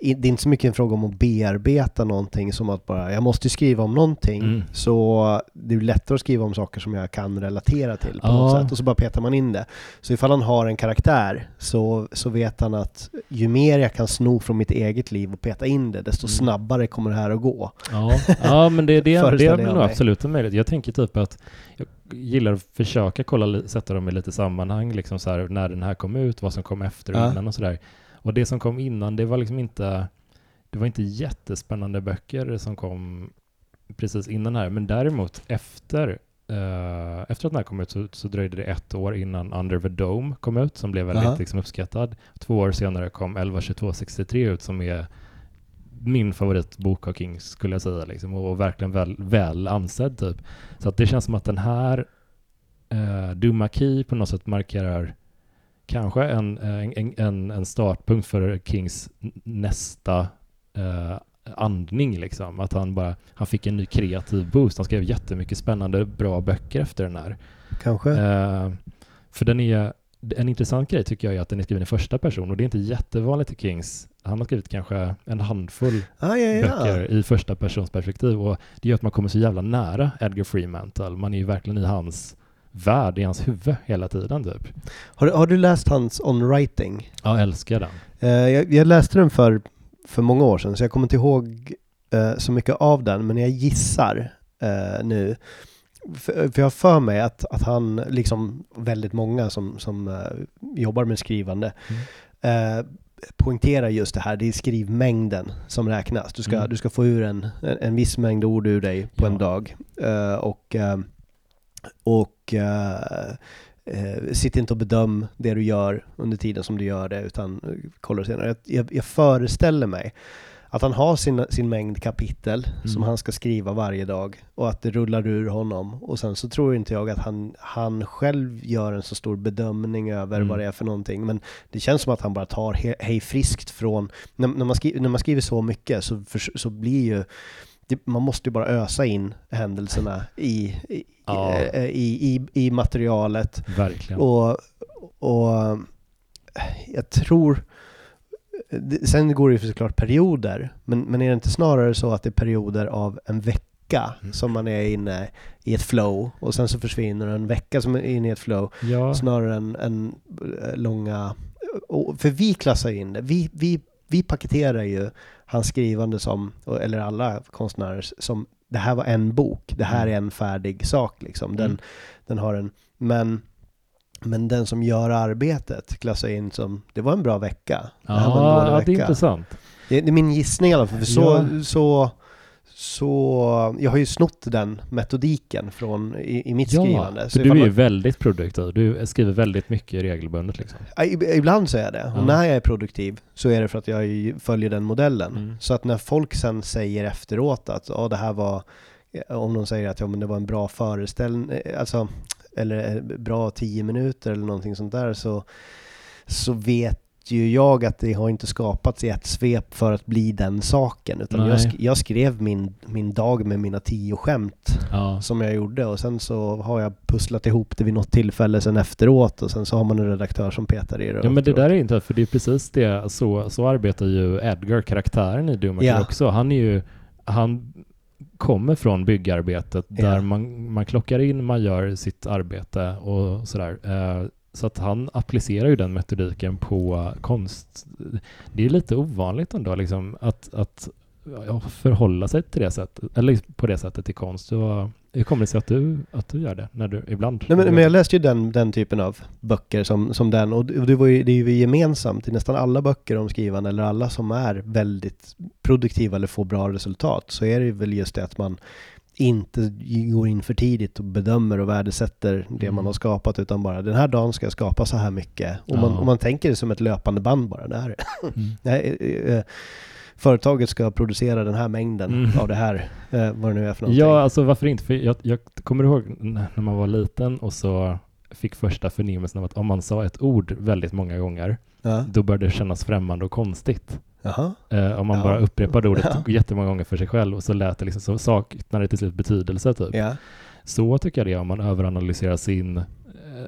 Det är inte så mycket en fråga om att bearbeta någonting som att bara, jag måste ju skriva om någonting. Mm. Så det är lättare att skriva om saker som jag kan relatera till på Ja. något sätt. Och så bara petar man in det. Så ifall han har en karaktär så, så vet han att ju mer jag kan sno från mitt eget liv och peta in det, desto Mm. snabbare kommer det här att gå. Ja, ja men det, det, <laughs> det är nog absolut en möjlighet. Jag tänker typ att jag gillar att försöka kolla, sätta dem i lite sammanhang, liksom så här, när den här kom ut, vad som kom efter och Ja. innan och sådär. Och det som kom innan, det var liksom inte, det var inte jättespännande böcker som kom precis innan här, men däremot efter eh, efter att den här kom ut så, så dröjde det ett år innan Under the Dome kom ut, som blev väldigt Aha. liksom, uppskattad. Två år senare kom 112263 ut, som är min favoritbok av King skulle jag säga liksom, och, och verkligen väl, väl ansedd typ. Så att det känns som att den här eh, Dumma Key på något sätt markerar kanske en, eh, en, en, en startpunkt för Kings nästa eh, andning liksom. Att han bara, han fick en ny kreativ boost. Han skrev jättemycket spännande, bra böcker efter den här. Kanske? Eh, för den är, en intressant grej tycker jag är att den är skriven i första person och det är inte jättevanligt i Kings. Han har skrivit kanske en handfull Ah, ja, ja. böcker i första persons perspektiv och det gör att man kommer så jävla nära Edgar Freemantle. Man är ju verkligen i hans värld, i hans huvud hela tiden typ. Har, har du läst hans On Writing? Ja, jag älskar den. Eh, jag, jag läste den för, för många år sedan, så jag kommer inte ihåg eh, så mycket av den, men jag gissar eh, nu. För, för jag har för mig att, att han, liksom väldigt många som, som jobbar med skrivande, Mm. poängterar just det här, det är skrivmängden som räknas. Du ska, Mm. du ska få ur en, en, en viss mängd ord ur dig på Ja. en dag. Eh, och eh, och eh, eh, sitt inte och bedöm det du gör under tiden som du gör det, utan eh, kolla det senare. Jag, jag, föreställer mig att han har sin, sin mängd kapitel som Mm. han ska skriva varje dag och att det rullar ur honom. Och sen så tror inte jag att han, han själv gör en så stor bedömning över Mm. vad det är för någonting. Men det känns som att han bara tar he, hej friskt från, när, när, man skriver, när man skriver så mycket så, för, så blir ju det, man måste ju bara ösa in händelserna i, i, Ja. i, i, i, i materialet. Verkligen. Och, och jag tror... Sen går det ju såklart perioder, men, men är det inte snarare så att det är perioder av en vecka Mm. som man är inne i ett flow och sen så försvinner en vecka som är inne i ett flow ja, snarare än, än eh, långa... För vi klassar in det, vi, vi, vi paketerar ju hans skrivande som, eller alla konstnärer som det här var en bok, det här är en färdig sak liksom. Den, Mm. den har en, men, men den som gör arbetet klassar in som, det var en bra vecka. Det här var en ja, dålig ja, det är vecka. intressant. Det, det är min gissning i alla fall, för så, Ja. så, så, jag har ju snott den metodiken från, i, i mitt Ja, skrivande. ifall du är man- ju väldigt produktiv. Du skriver väldigt mycket regelbundet liksom. Ibland så är det. Och Ja. när jag är produktiv så är det för att jag följer den modellen. Mm. Så att när folk sen säger efteråt att ja, det här var, om de säger att ja, men det var en bra föreställning, eh, alltså, eller eh, bra tio minuter eller någonting sånt där, så, så vet ju jag att det har inte skapats i ett svep för att bli den saken. Utan jag, sk- jag skrev min, min dag med mina tio skämt Ja. som jag gjorde och sen så har jag pusslat ihop det vid något tillfälle sen efteråt och sen så har man en redaktör som petar i det. Ja men det där är inte för det är precis det, så, så arbetar ju Edgar, karaktären i Doom Ja. också. Han är ju, han kommer från byggarbetet där Ja. man, man klockar in, man gör sitt arbete och sådär. Eh, så att han applicerar ju den metodiken på konst. Det är lite ovanligt ändå liksom att, att ja, förhålla sig till det sättet, eller på det sättet till konst. Så, hur kommer det sig att du, att du gör det när du ibland? Nej, men, men jag läste ju den, den typen av böcker som, som den och det, och det, var ju, det är ju gemensamt i nästan alla böcker om skrivande eller alla som är väldigt produktiva eller får bra resultat så är det väl just det att man inte går in för tidigt och bedömer och värdesätter det Mm. man har skapat utan bara den här dagen ska jag skapa så här mycket. Och man, Ja. och man tänker det som ett löpande band bara. Det här, Mm. <laughs> det här, eh, eh, företaget ska producera den här mängden Mm. av det här, eh, vad det nu är för någonting. Ja, alltså varför inte? För jag, jag kommer ihåg när man var liten och så fick första förnimmelsen av att om man sa ett ord väldigt många gånger, Ja. då började det kännas främmande och konstigt. Eh, om man Ja. bara upprepade ordet <laughs> Ja. jättemånga gånger för sig själv och så lät det liksom, så saknade det till slut betydelse typ. Ja. Så tycker jag det är om man överanalyserar sin, eh,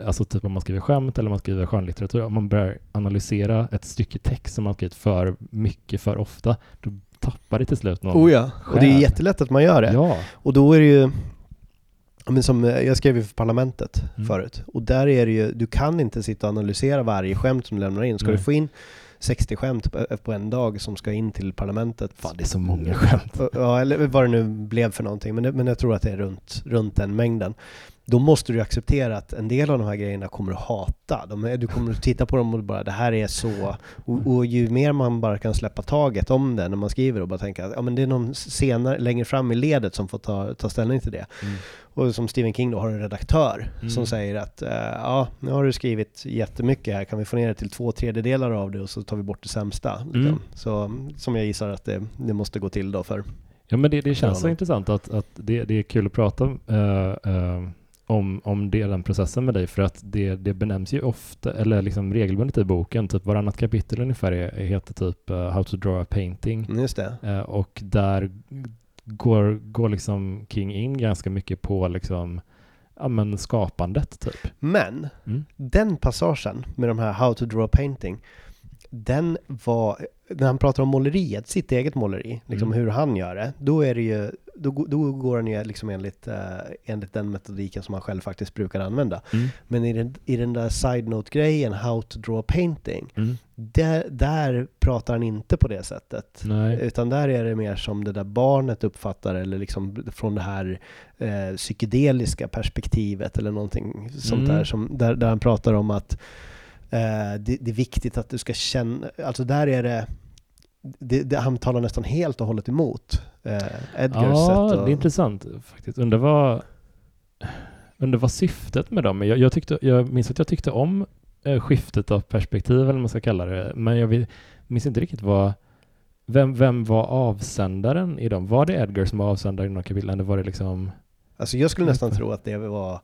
alltså typ om man skriver skämt eller man skriver skönlitteratur, om man börjar analysera ett stycke text som man skrivit för mycket för ofta, då tappar det till slut någon. Oh ja, och det är jättelätt att man gör det. Ja. Och då är det ju, men som eh, jag skrev ju för Parlamentet Mm. förut, och där är det ju, du kan inte sitta och analysera varje skämt som du lämnar in. Ska Nej. du få in 60 skämt på, på en dag som ska in till Parlamentet. Fan, det är så många skämt. Ja, eller vad det nu blev för någonting, men, men jag tror att det är runt, runt den mängden. Då måste du acceptera att en del av de här grejerna kommer du hata. De du kommer att titta på dem och bara det här är så. Och, och ju mer man bara kan släppa taget om det när man skriver och bara tänka att ja, men det är någon senare, längre fram i ledet som får ta, ta ställning till det. Mm. Och som Stephen King då har en redaktör Mm. som säger att eh, ja, nu har du skrivit jättemycket här, kan vi få ner det till två tredjedelar av det och så tar vi bort det sämsta. liksom. Mm. Så som jag gissar att det, det måste gå till då för Ja men det, det känns så intressant att, att det, det är kul att prata eh, eh, om, om det, den processen med dig för att det, det benämns ju ofta, eller liksom regelbundet i boken, typ varannat kapitel ungefär är, heter typ eh, How to draw a painting Mm, Just det. Eh, och där går, går liksom King in ganska mycket på liksom ja, men skapandet typ. Men Mm. den passagen med de här How to draw a painting, den var, när han pratar om måleriet, sitt eget måleri, liksom Mm. hur han gör det, då är det ju, då, då går han ju liksom enligt, eh, enligt den metodiken som han själv faktiskt brukar använda. Mm. Men i den, i den där side-note-grejen, How to draw painting, Mm. där, där pratar han inte på det sättet. Nej. Utan där är det mer som det där barnet uppfattar eller liksom från det här eh, psykedeliska perspektivet eller någonting sånt Mm. där, som, där, där han pratar om att det, det är viktigt att du ska känna, alltså där är det, det, det han talar nästan helt och hållet emot eh, Edgars sätt Ja, det är intressant faktiskt. Undrar vad, undrar vad syftet med dem. Jag, jag, tyckte, jag minns att jag tyckte om eh, skiftet av perspektiv, eller vad man ska kalla det, men jag vet- minns inte riktigt vad vem, vem var avsändaren i dem? Var det Edgar som var avsändaren i? Eller var det liksom... Alltså jag skulle nästan tro att det var,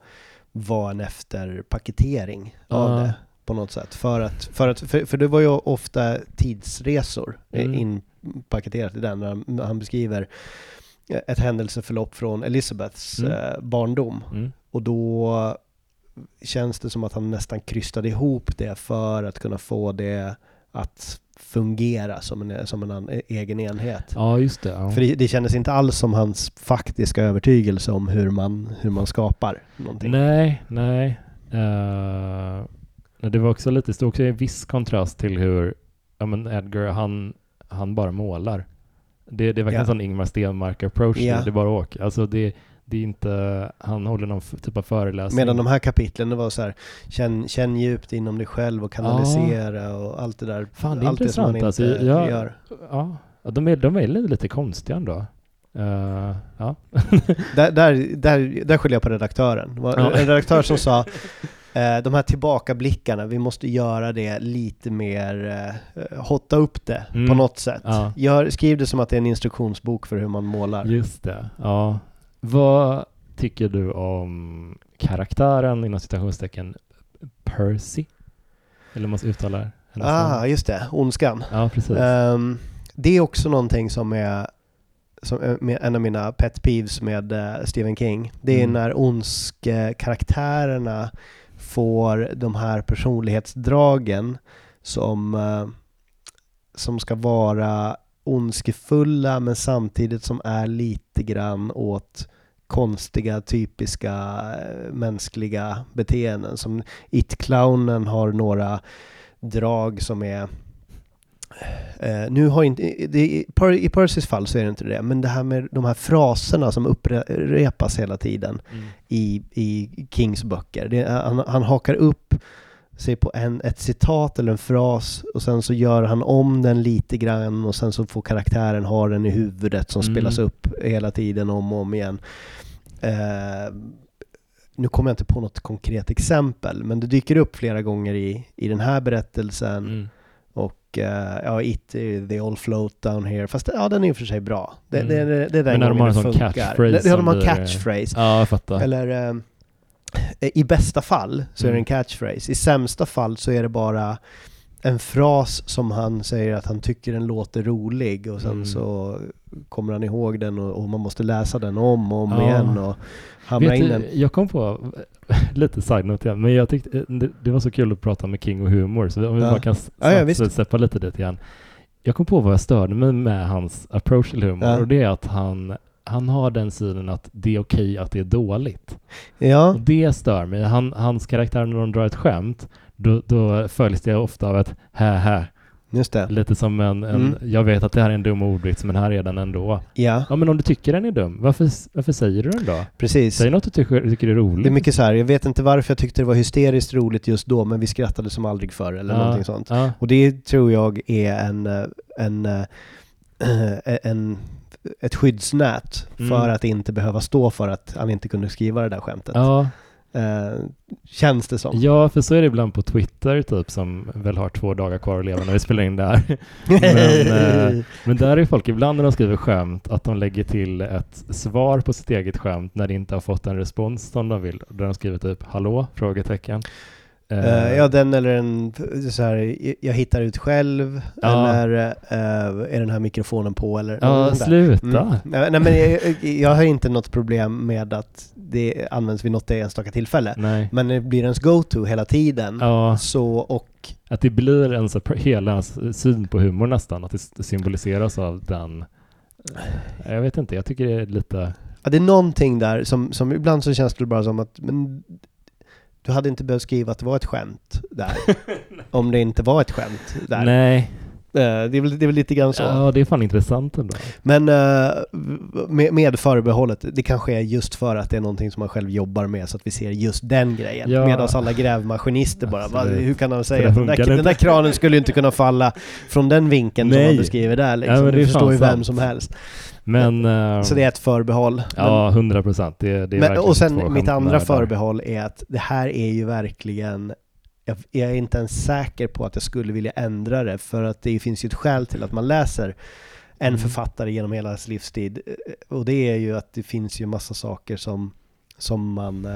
var en efterpaketering av Ja. det på något sätt. För, att, för, att, för, för det var ju ofta tidsresor Mm. inpaketerat i den. När han, beskriver ett händelseförlopp från Elizabeths Mm. eh, barndom. Mm. Och då känns det som att han nästan krystade ihop det för att kunna få det att fungera som en, som en egen enhet. Ja, just det. Ja. För det, det kändes inte alls som hans faktiska övertygelse om hur man, hur man skapar någonting. Nej, nej. Nej, det var också lite, stod också i viss kontrast till hur ja, men Edgar, han, han bara målar. Det, det är verkligen Ja. en sån Ingmar Stenmark-approach. Ja. Det är bara åk. Alltså det, det är inte, han håller någon typ av föreläsning. Medan de här kapitlen, var så här, känn, känn djupt inom dig själv och kanalisera och allt det där. Fan, det är allt det som intressant. Alltså, jag- gör. Ja, ja, de är, de är lite, konstiga ändå. Eh, ja. Där, där, där, där skyller jag på redaktören. Ja. En redaktör som sa <laughs> de här tillbakablickarna, vi måste göra det lite mer, eh, hotta upp det Mm. på något sätt. Ja. Gör, skriv det som att det är en instruktionsbok för hur man målar. Just det. Ja. Vad tycker du om karaktären inom citationstecken Percy? Eller måste uttala hennes Ah, namn? just det. Ondskan. Ja, precis. Ehm, det är också någonting som är, som med, en av mina pet peeves med eh, Stephen King. Det är Mm. när ondskekaraktärerna får de här personlighetsdragen som, eh, som ska vara ondskefulla men samtidigt som är lite grann åt konstiga, typiska eh, mänskliga beteenden. Som It-clownen har några drag som är Eh, nu har inte, i i Percys fall så är det inte det, men det här med de här fraserna som upprepas hela tiden Mm. i, i Kings böcker. Det, han, han hakar upp sig på en, ett citat eller en fras och sen så gör han om den lite grann och sen så får karaktären ha den i huvudet som Mm. spelas upp hela tiden om och om igen. Eh, nu kommer jag inte på något konkret exempel, men det dyker upp flera gånger i, i den här berättelsen. Mm. Och eh, ja, It, eh, They All Float Down Here. Fast ja, den är i för sig bra. Det, Mm. det, det, det är den Men när de har en sån catchphrase det, de har blir- catchphrase. Ja, jag fattar. Eller eh, i bästa fall så är det en Mm. catchphrase. I sämsta fall så är det bara en fras som han säger att han tycker den låter rolig och sen Mm. så kommer han ihåg den och, och man måste läsa den om och om Ja. igen och hamra in den. jag kom på, <laughs> lite side-note igen, men jag tyckte eh, det, det var så kul att prata med King och humor, så om vi Ja. bara kan Ja, ja, släppa lite dit igen. Jag kom på vad jag störde mig med hans approach till humor, Ja. och det är att han, han har den synen att det är okej att det är dåligt. Ja, Och det stör mig. Han, hans karaktär när de drar ett skämt, då, då följs det ofta av ett hä hä. Just det. Lite som en, en Mm. jag vet att det här är en dum ordvits, men här är den ändå. Ja, Ja, men om du tycker den är dum, varför, varför säger du den då? precis. Säg något du tycker, tycker är roligt. Det är mycket så här, jag vet inte varför jag tyckte det var hysteriskt roligt just då, men vi skrattade som aldrig förr eller Ja, någonting sånt. Ja, Och det tror jag är en, eh, en, eh, en, ett skyddsnät Mm. för att inte behöva stå för att han inte kunde skriva det där skämtet. ja, Eh, känns det som. ja, för så är det ibland på Twitter typ som väl har två dagar kvar att leva när vi spelar in det här. <laughs> Men, eh, Men där är folk ibland när de skriver skämt att de lägger till ett svar på sitt eget skämt när det inte har fått en respons som de vill. Där de skriver typ ”Hallå?” frågetecken. Eh, ja, den eller en, så här, jag hittar ut själv, Ja. eller eh, är den här mikrofonen på eller ja, sluta. Mm. Nej, nej, men jag, jag har inte något problem med att det används vid något enstaka tillfälle. Nej. Men det blir ens go-to hela tiden. Ja, Så, och att det blir ens, hela ens syn på humor nästan, att det symboliseras av den. Jag vet inte, jag tycker det är lite... ja, det är någonting där som, som ibland så känns det bara som att men, du hade inte behövt skriva att det var ett skämt där. <laughs> om det inte var ett skämt där. Nej, Eh, det, är väl, det är väl lite grann så. ja det är fan intressant ändå. Men eh, med, med förbehållet, det kanske är just för att det är någonting som man själv jobbar med så att vi ser just den grejen. Ja. Medan alla grävmaskinister bara, va, Absolut. hur kan han säga att den den där kranen skulle ju inte kunna falla från den vinkeln som Nej. han beskriver där liksom. Ja, men det det är förstår ju vem sant. som helst. Men... eh, Så det är ett förbehåll. Ja, hundra procent. Det, det är men, verkligen och sen mitt andra där. förbehåll är att det här är ju verkligen jag, jag är inte ens säker på att jag skulle vilja ändra det för att det finns ju ett skäl till att man läser en Mm. författare genom hela hans livstid. Eh, Och det är ju att det finns ju massa saker som, som man eh,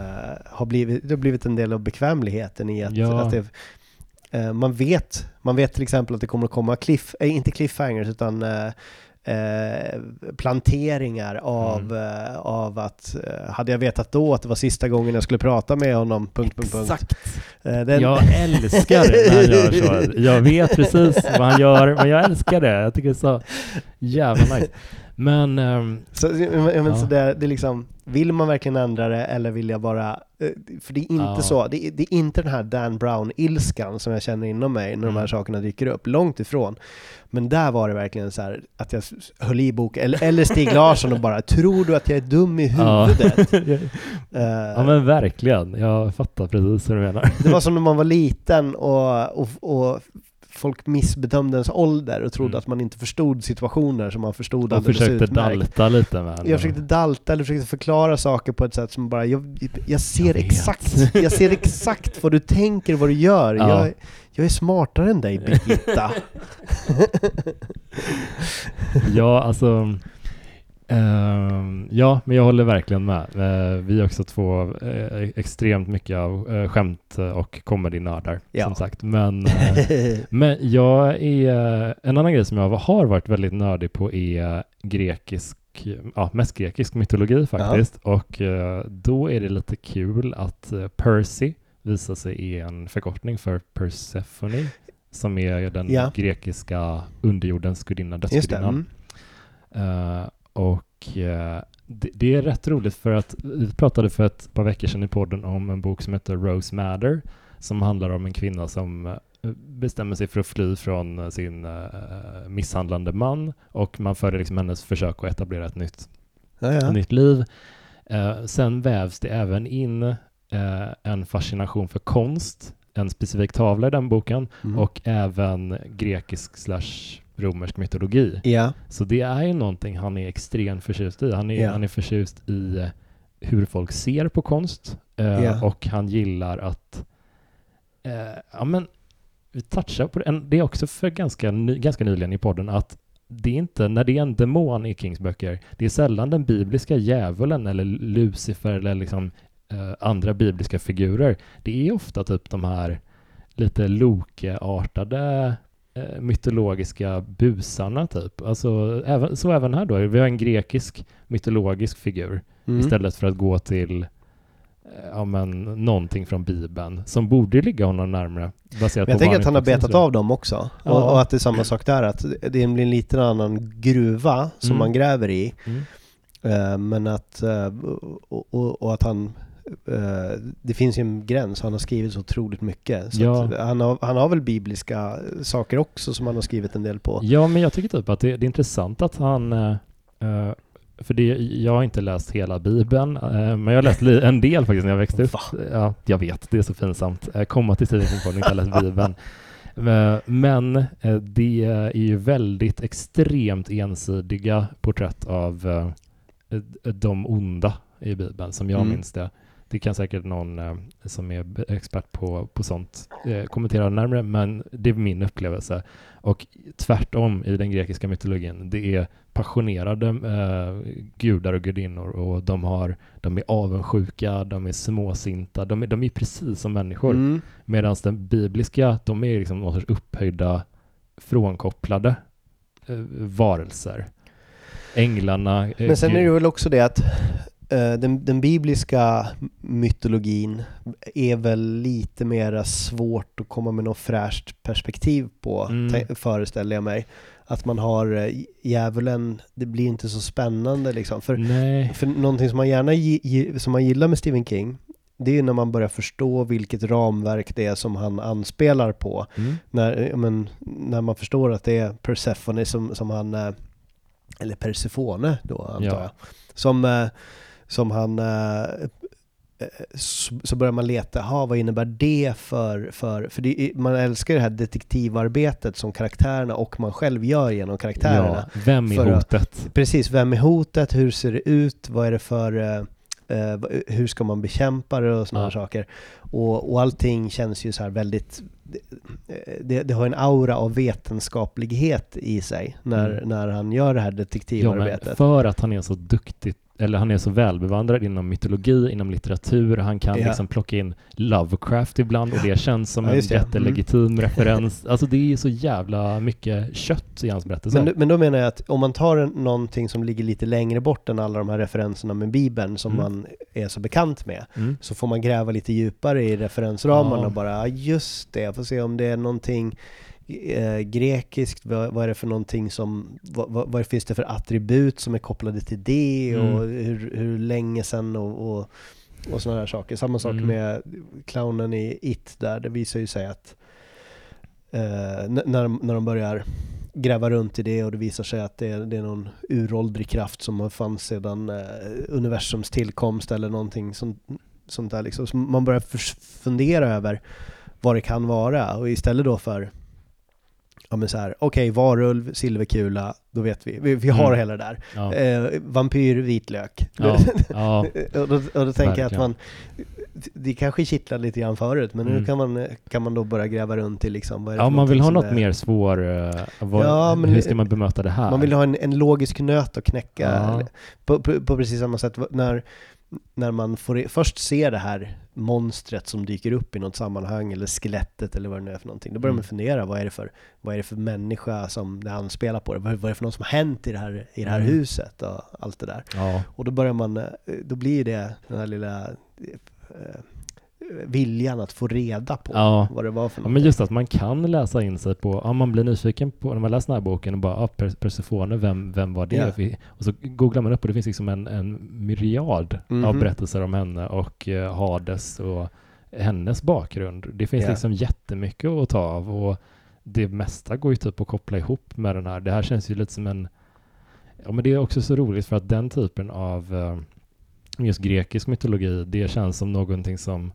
har blivit, det har blivit en del av bekvämligheten i att, Ja. att det, eh, man vet, man vet till exempel att det kommer att komma cliff, eh, inte cliffhangers utan eh, eh, planteringar av, Mm. eh, av att eh, hade jag vetat då att det var sista gången jag skulle prata med honom, punkt, punkt, punkt. Exakt. Eh, den, Jag älskar det när han gör så. Jag vet precis vad han gör, men jag älskar det. Jag tycker det är så jävla nice. Men... ehm, Så, men, Ja. så det, det är liksom, vill man verkligen ändra det eller vill jag bara... eh, För det är inte Ja. så, det det är inte den här Dan Brown-ilskan som jag känner inom mig när de här Mm. sakerna dyker upp, långt ifrån. Men där var det verkligen så här att jag höll i boken, eller, eller Stig Larsson och bara ”Tror du att jag är dum i ja. huvudet?” Eh, <laughs> ja men verkligen. Jag fattar precis hur du menar. Det var som när man var liten och, och, och folk missbedömde ens ålder och trodde Mm. att man inte förstod situationer som man förstod Jag alldeles försökte utmärkt. dalta lite med henne. Jag försökte dalta eller försökte förklara saker på ett sätt som bara, jag, jag ser Jag exakt, jag ser exakt vad du tänker, vad du gör. Ja. Jag, jag är smartare än dig Birgitta. <laughs> Ja, alltså... ehm, ja, men jag håller verkligen med. Eh, vi är också två eh, extremt mycket av uh, skämt och comedy-nördar, Ja. som sagt. Men, men jag är... En annan grej som jag har varit väldigt nördig på är grekisk, ja, mest grekisk mytologi faktiskt. Och eh, då är det lite kul att Percy visar sig är en förkortning för Persephone, som är den Ja. grekiska underjordens gudinna, dödsgudinnan. Mm. Och eh, det, det är rätt roligt för att vi pratade för ett par veckor sedan i podden om en bok som heter Rose Matter som handlar om en kvinna som eh, bestämmer sig för att fly från eh, sin eh, misshandlande man och man följer liksom hennes försök att etablera ett nytt, Ja, ja. ett nytt liv. Eh, sen vävs det även in en fascination för konst, en specifik tavla i den boken Mm. och även grekisk slash romersk mytologi. Ja, Så det är ju någonting han är extremt förtjust i. Han är, Ja. han är förtjust i eh, hur folk ser på konst eh, Ja. och han gillar att eh, ja men vi touchar på det. Det är också för ganska, ny, ganska nyligen i podden att det är inte, när det är en demon i Kings böcker, det är sällan den bibliska djävulen eller Lucifer eller liksom eh, andra bibliska figurer. Det är ofta typ de här lite Loke-artade mytologiska busarna typ. Alltså, även, så även här då. Vi har en grekisk mytologisk figur mm. istället för att gå till eh, ja, men, någonting från Bibeln som borde ligga honom närmare. Baserat Men jag på tänker att han har betat av dem också. Ja. Och, och att det är samma sak där, att det blir en liten annan gruva som Mm. man gräver i. Mm. Eh, men att, eh, och, och, och att han, eh, det finns ju en gräns, han har skrivit så otroligt mycket. Så Ja. att han, har, han har väl bibliska saker också som han har skrivit en del på. Ja, men jag tycker typ att det, det är intressant att han eh, eh, för det, jag har inte läst hela Bibeln, eh, men jag har läst en del faktiskt när jag växte upp. Ja, jag vet, det är så pinsamt. Eh, komma till tiden på inte har läst Bibeln. Eh, Men eh, det är ju väldigt extremt ensidiga porträtt av eh, de onda i Bibeln, som jag Mm. minns det. Det kan säkert någon eh, som är expert på, på sånt eh, kommentera närmare, men det är min upplevelse. Och tvärtom i den grekiska mytologin, det är passionerade eh, gudar och gudinnor och de, har, de är avundsjuka, de är småsinta, de är, de är precis som människor. Mm. Medan den bibliska, de är liksom någon sorts upphöjda, frånkopplade eh, varelser. Änglarna. eh, Men sen är det väl också det att den, den bibliska mytologin är väl lite mera svårt att komma med något fräscht perspektiv på, Mm. föreställer jag mig. Att man har eh, djävulen, det blir inte så spännande liksom. För, Nej. för någonting som man gärna som man gillar med Stephen King, det är när man börjar förstå vilket ramverk det är som han anspelar på. Mm. När, men, när man förstår att det är Persephone som, som han, eh, eller Persefone då antar Ja. jag, som, eh, som han, eh, eh, så, börjar man leta, ha vad innebär det för, för, för det, man älskar det här detektivarbetet som karaktärerna och man själv gör genom karaktärerna. Ja, vem är För att- hotet? Precis, vem är hotet, hur ser det ut, vad är det för, eh, eh, hur ska man bekämpa det och sådana Ja. saker. Och, och allting känns ju så här väldigt, det, det har en aura av vetenskaplighet i sig när, Mm. när han gör det här Ja, detektivarbetet. för att han är så duktig, eller han är så välbevandrad inom mytologi, inom litteratur, han kan Ja. liksom plocka in Lovecraft ibland och det känns som Ja, en. Mm. jättelegitim referens. Alltså det är så jävla mycket kött i hans berättelser. Men, men då menar jag att om man tar en, någonting som ligger lite längre bort än alla de här referenserna med Bibeln som Mm. man är så bekant med, mm. så får man gräva lite djupare i referensramarna Ja. och bara, just det, jag får se om det är någonting eh, grekiskt, vad, vad är det för någonting som, vad, vad, vad finns det för attribut som är kopplade till det Mm. och hur, hur länge sedan och, och, och sådana här saker. Samma sak Mm. med clownen i It där, det visar ju sig att eh, när, när de börjar gräva runt i det och det visar sig att det är, det är någon uråldrig kraft som har fanns sedan eh, universums tillkomst eller någonting sånt, sånt där liksom. Så man börjar fundera över vad det kan vara och istället då för Ja men så här, okej varulv, silverkula, då vet vi. Vi, vi har Mm. hela det där. Ja. Eh, vampyr, vitlök. Ja, <laughs> ja, och, då, och då tänker jag att Verkligen. man, det kanske kittlade lite grann förut, men nu Mm. kan man, kan man då börja gräva runt i liksom, vad är det ja man vill ha något är- mer svår... eh, vad, Ja, men hur ska man bemöta det här? Man vill ha en, en logisk nöt att knäcka. På, på, på precis samma sätt när, när man får, först ser det här monstret som dyker upp i något sammanhang, eller skelettet eller vad det nu är för någonting. Då börjar man Mm. fundera, vad är det för, vad är det för människa som det anspelar på? Det? Vad, är det för något som har hänt i det här, i det här Mm. huset och allt det där. Ja, Och då börjar man, eh, då blir det den här lilla eh, viljan att få reda på Ja. vad det var för Ja, något. men just att man kan läsa in sig på, ja, man blir nyfiken på, när man läser den här boken och bara, ja, Per- Persefone, vem, vem var det? Ja. Och så googlar man upp och det finns liksom en, en myriad av Mhm. berättelser om henne och eh, Hades och hennes bakgrund. Det finns Ja. liksom jättemycket att ta av och det mesta går ju typ att koppla ihop med den här. Det här känns ju lite som en, ja men det är också så roligt för att den typen av eh, just grekisk mytologi, det känns som någonting som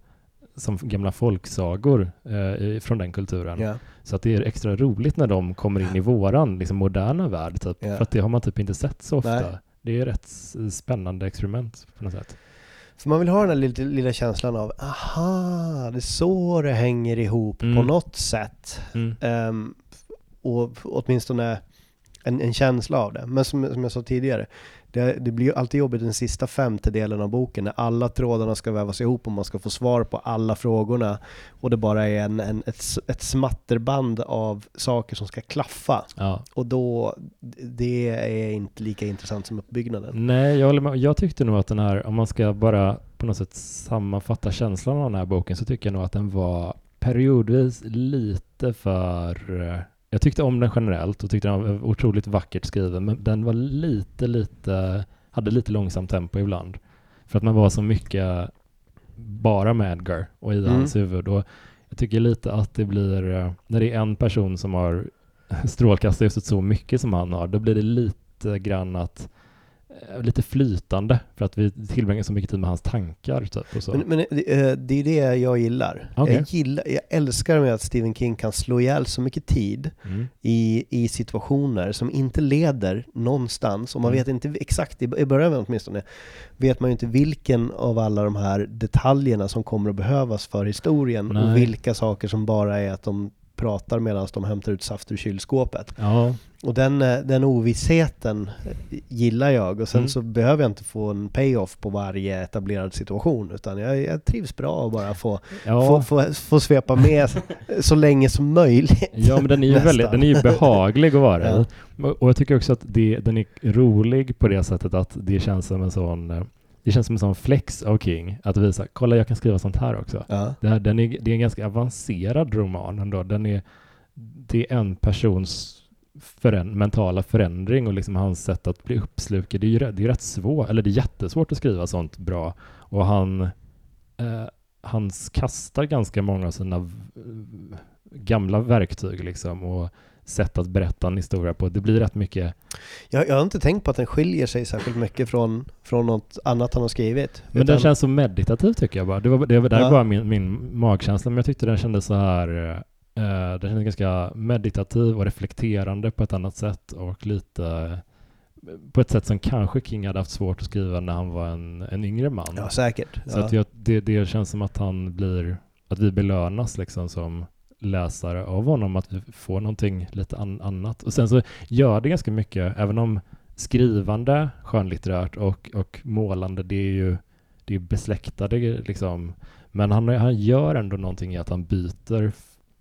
som gamla folksagor eh, från den kulturen. Ja. Så att det är extra roligt när de kommer in i våran liksom moderna värld. Typ. Ja. För att det har man typ inte sett så ofta. Nej. Det är ett s- spännande experiment på något sätt. För man vill ha den här lilla, lilla känslan av, aha, det är så det hänger ihop på Mm. något sätt. Mm. Ehm, och åtminstone en, en känsla av det. Men som, som jag sa tidigare, det, det blir ju alltid jobbigt den sista femtedelen av boken när alla trådarna ska vävas ihop och man ska få svar på alla frågorna och det bara är en, en, ett, ett smatterband av saker som ska klaffa. Ja. Och då, det är inte lika intressant som uppbyggnaden. Nej, jag, håller med. jag tyckte nog att den här, om man ska bara på något sätt sammanfatta känslan av den här boken, så tycker jag nog att den var periodvis lite för... Jag tyckte om den generellt och tyckte den var otroligt vackert skriven, men den var lite, lite, hade lite långsamt tempo ibland. För att man var så mycket bara med Edgar och i Mm. hans huvud. Och jag tycker lite att det blir, eh, när det är en person som har <laughs> strålkastarljuset så mycket som han har, då blir det lite grann att lite flytande för att vi tillbringar så mycket tid med hans tankar typ och så. Men, men eh, det är det jag gillar. Okej. Jag, gillar jag älskar med att Stephen King kan slå ihjäl så mycket tid Mm. i, i situationer som inte leder någonstans. Och man Mm. vet inte exakt, i i början åtminstone, vet man ju inte vilken av alla de här detaljerna som kommer att behövas för historien. Nej. Och vilka saker som bara är att de pratar medan de hämtar ut saft ur kylskåpet. Ja, Och den, eh, den ovissheten gillar jag. Och sen Mm. så behöver jag inte få en payoff på varje etablerad situation. Utan jag, jag trivs bra att bara få, ja. få, få, få svepa med <laughs> så länge som möjligt. Ja, men den är ju, Nästan. väldigt, den är ju behaglig att vara <laughs> Ja. Och jag tycker också att det, den är rolig på det sättet att det känns som en sån eh, det känns som en sån flex av King, att visa, kolla jag kan skriva sånt här också. Ja. Det, här, den är, det är en ganska avancerad roman ändå. Den är, det är en persons förän, mentala förändring och liksom hans sätt att bli uppslukad. Det är ju rätt, det är rätt svårt, eller det är jättesvårt att skriva sånt bra. Och han, eh, han kastar ganska många av sina gamla verktyg liksom och sätt att berätta en historia på. Det blir rätt mycket Jag, jag har inte tänkt på att den skiljer sig särskilt mycket från, från något annat han har skrivit. Men Utan- den känns så meditativ tycker jag bara. Det var, det var, det här Ja. bara min, min magkänsla, men jag tyckte den kändes så här eh, den kändes ganska meditativ och reflekterande på ett annat sätt och lite på ett sätt som kanske King hade haft svårt att skriva när han var en, en yngre man. Ja, säkert. Så Ja. att jag, det, det känns som att han blir, att vi belönas liksom som läsare av honom, att vi får någonting lite an, annat. Och sen så gör det ganska mycket, även om skrivande skönlitterärt och, och målande, det är ju det är besläktade liksom. Men han, han gör ändå någonting i att han byter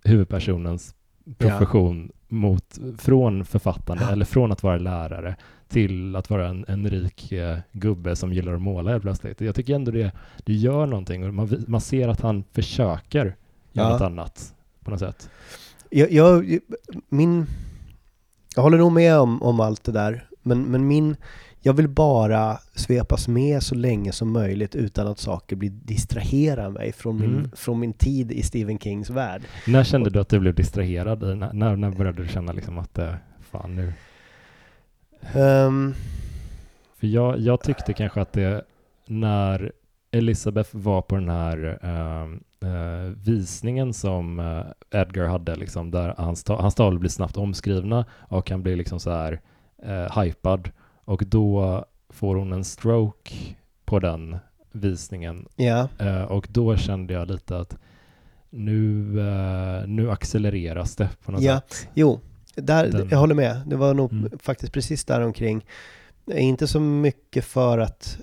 huvudpersonens profession mot, från författande Ja. eller från att vara lärare till att vara en, en rik eh, gubbe som gillar att måla helt plötsligt. Jag tycker ändå det, det gör någonting och man, man ser att han försöker göra Ja. något annat på något sätt. Jag, jag, min, jag håller nog med om, om allt det där, men, men min, jag vill bara svepas med så länge som möjligt utan att saker blir distraherar mig från min, Mm. från min tid i Stephen Kings värld. När kände du att du blev distraherad? När, när började du känna liksom att eh, fan nu? Ehm, För jag, jag tyckte kanske att det när Elisabeth var på den här eh, eh, visningen som eh, Edgar hade, liksom, där hans, ta- hans tavlor blir snabbt omskrivna och han blir liksom så här eh, hypad och då får hon en stroke på den visningen ja, eh, och då kände jag lite att nu, eh, nu accelereras det på något Ja. sätt. jo, där, Den- jag håller med. Det var nog Mm. faktiskt precis där omkring. Inte så mycket för att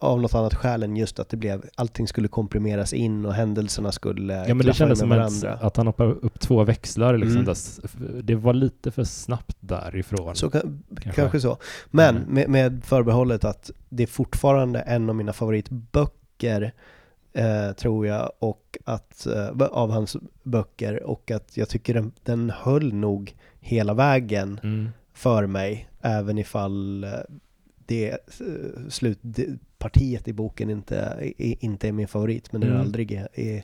av något annat skäl än just att det blev, allting skulle komprimeras in och händelserna skulle Ja men det kändes som att, att han hoppade upp två växlar liksom. Mm. Det var lite för snabbt därifrån. Så kan, Kanske. kanske. så. Men Mm. med, med förbehållet att det är fortfarande en av mina favoritböcker eh, tror jag, och att, eh, av hans böcker och att jag tycker den, den höll nog hela vägen Mm. för mig, även ifall eh, det eh, slutpartiet i boken inte, inte är min favorit, men det är Mm. aldrig är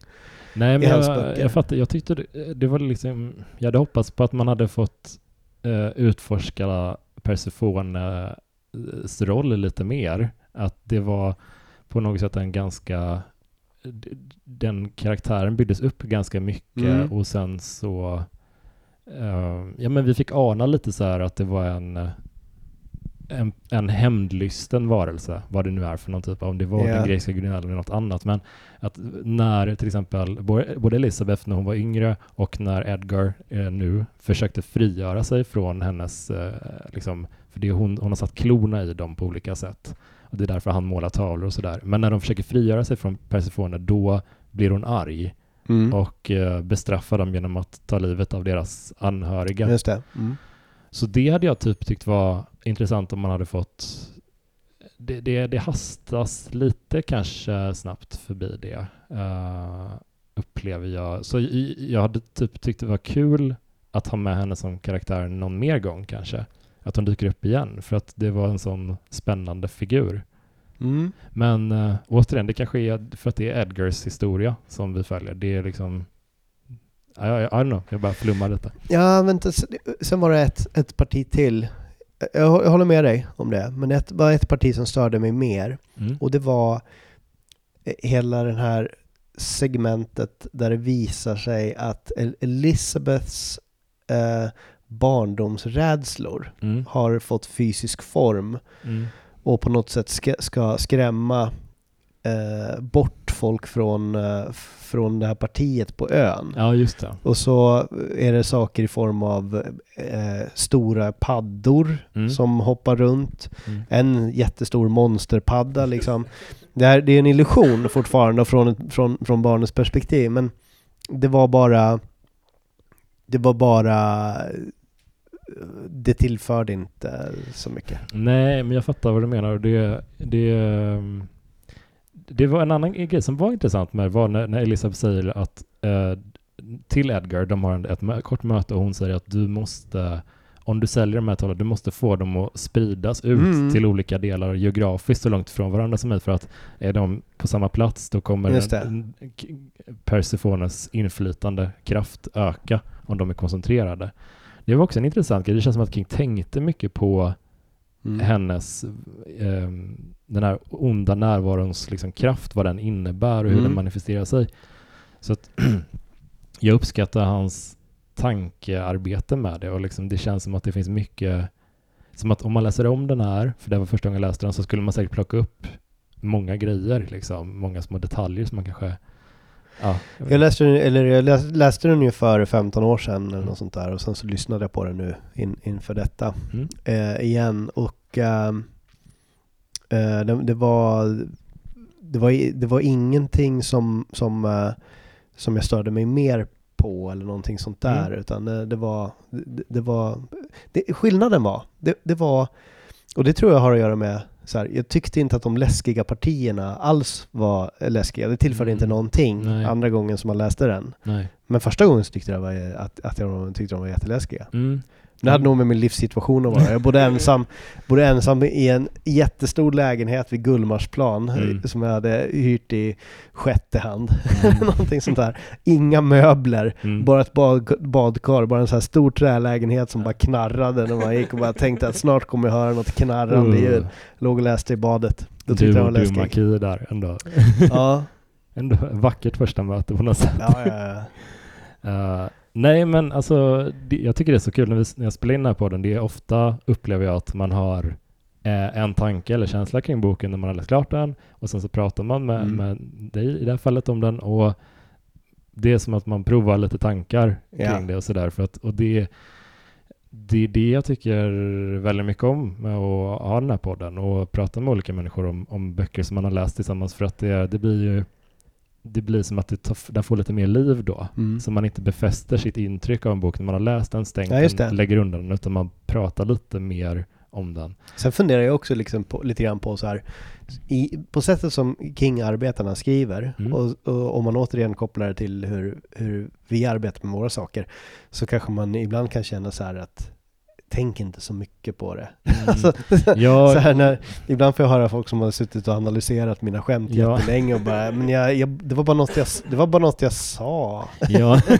Nej i men hans jag, böcker. jag fattar, jag tyckte det, det var liksom, jag hade hoppats på att man hade fått eh, utforska Persefones roll lite mer. Att det var på något sätt en ganska, den karaktären byggdes upp ganska mycket Mm. och sen så, eh, ja men vi fick ana lite så här att det var en en, en hämndlysten varelse, vad det nu är för någon typ av, om det var Ja. den grekiska gudinnan eller något annat. Men att när till exempel både Elisabeth när hon var yngre och när Edgar eh, nu försökte frigöra sig från hennes, eh, liksom, för det hon, hon har satt klorna i dem på olika sätt. Och det är därför han målar tavlor och sådär. Men när de försöker frigöra sig från Persefone, då blir hon arg Mm. och eh, bestraffar dem genom att ta livet av deras anhöriga. Just det. Mm. Så det hade jag typ tyckt var intressant om man hade fått det, det, det hastas lite kanske snabbt förbi det, eh, upplever jag. Så jag hade typ tyckt det var kul att ha med henne som karaktär någon mer gång kanske. Att hon dyker upp igen, för att det var en sån spännande figur. Mm. Men uh, återigen, det kanske är för att det är Edgars historia som vi följer. Det är liksom... I, I, I don't know, jag bara flummar lite. Ja, vänta. s- Sen var det ett, ett parti till jag, håller med dig om det, men det var ett parti som störde mig mer. Mm. Och det var eh, hela den här segmentet där det visar sig att El- Elizabeths eh, barndomsrädslor Mm. har fått fysisk form Mm. och på något sätt ska, ska skrämma eh, bort folk från, eh, från det här partiet på ön. Ja, just det. Och så är det saker i form av eh, stora paddor Mm. som hoppar runt. Mm. En jättestor monsterpadda liksom. Det, här, det är en illusion fortfarande från, från, från barnets perspektiv men det var bara det var bara det tillförde inte så mycket. Nej, men jag fattar vad du menar. Det, det, ehm, det var en annan grej som var intressant med var när, när Elisabeth säger att eh, till Edgar, de har ett mö- kort möte och hon säger att du måste, om du säljer de här tavlorna, du måste få dem att spridas ut Mm. till olika delar geografiskt så långt från varandra som möjligt för att är de på samma plats då kommer en- Persephones inflytande kraft öka om de är koncentrerade. Det var också en intressant grej. Det känns som att King tänkte mycket på Mm. hennes, ehm, den här onda närvarons liksom kraft, vad den innebär och hur Mm. den manifesterar sig. Så att <clears throat> jag uppskattar hans tankearbete med det och liksom det känns som att det finns mycket, som att om man läser om den här, för det var första gången jag läste den, så skulle man säkert plocka upp många grejer, liksom, många små detaljer som man kanske, ja. jag Jag läste, den- eller jag läs, läste den ju för 15 år sedan eller Mm. något sånt där och sen så lyssnade jag på den nu in, inför detta Mm. eh, igen och ehm, eh, det, det var det var, det var ingenting som, som, eh, som jag störde mig mer på eller någonting sånt där Mm. utan det, det var, det, det var det, skillnaden var, det, det var och det tror jag har att göra med så här, jag tyckte inte att de läskiga partierna alls var läskiga. Det tillförde Mm. inte någonting Nej. andra gången som man läste den. Nej. Men första gången så tyckte jag var, att, att jag tyckte de var jätteläskiga. Mm. Det hade nog med min livssituation att vara. Jag bodde ensam, bodde ensam i en jättestor lägenhet vid Gullmarsplan Mm. som jag hade hyrt i sjätte hand. Mm. <laughs> Någonting sånt där. Inga möbler, Mm. bara ett bad, badkar, bara en sån här stor trälägenhet som bara knarrade när man gick och bara tänkte att snart kommer jag höra något knarrande ljud. Uh, Låg och läste i badet. Då du tyckte jag och det var du läskigt. Maki där ändå. Ja, <laughs> ändå vackert första möte på något sätt. ja, ja, ja. <laughs> Eh, nej, men alltså, det, jag tycker det är så kul när, vi, när jag spelar in den här podden. Det är ofta upplever jag att man har eh, en tanke eller känsla kring boken när man har läst klart den och sen så pratar man med, Mm. med dig i det här fallet om den och det är som att man provar lite tankar kring Ja. det och sådär. För att, och det, det är det jag tycker väldigt mycket om med att ha den här podden och prata med olika människor om, om böcker som man har läst tillsammans för att det, det blir ju det blir som att det tar, den får lite mer liv då. Mm. Så man inte befäster sitt intryck av en bok när man har läst den, stängt Ja, den, lägger undan den, utan man pratar lite mer om den. Sen funderar jag också liksom på, lite grann på så här, i, på sättet som King-arbetarna skriver, Mm. och, och om man återigen kopplar det till hur, hur vi arbetar med våra saker, så kanske man ibland kan känna så här att tänk inte så mycket på det. <laughs> Alltså, Ja, så här när, ibland får jag höra folk som har suttit och analyserat mina skämt Ja. jättelänge och bara, men jag, jag, det, var bara något jag, det var bara något jag sa. ja. <laughs>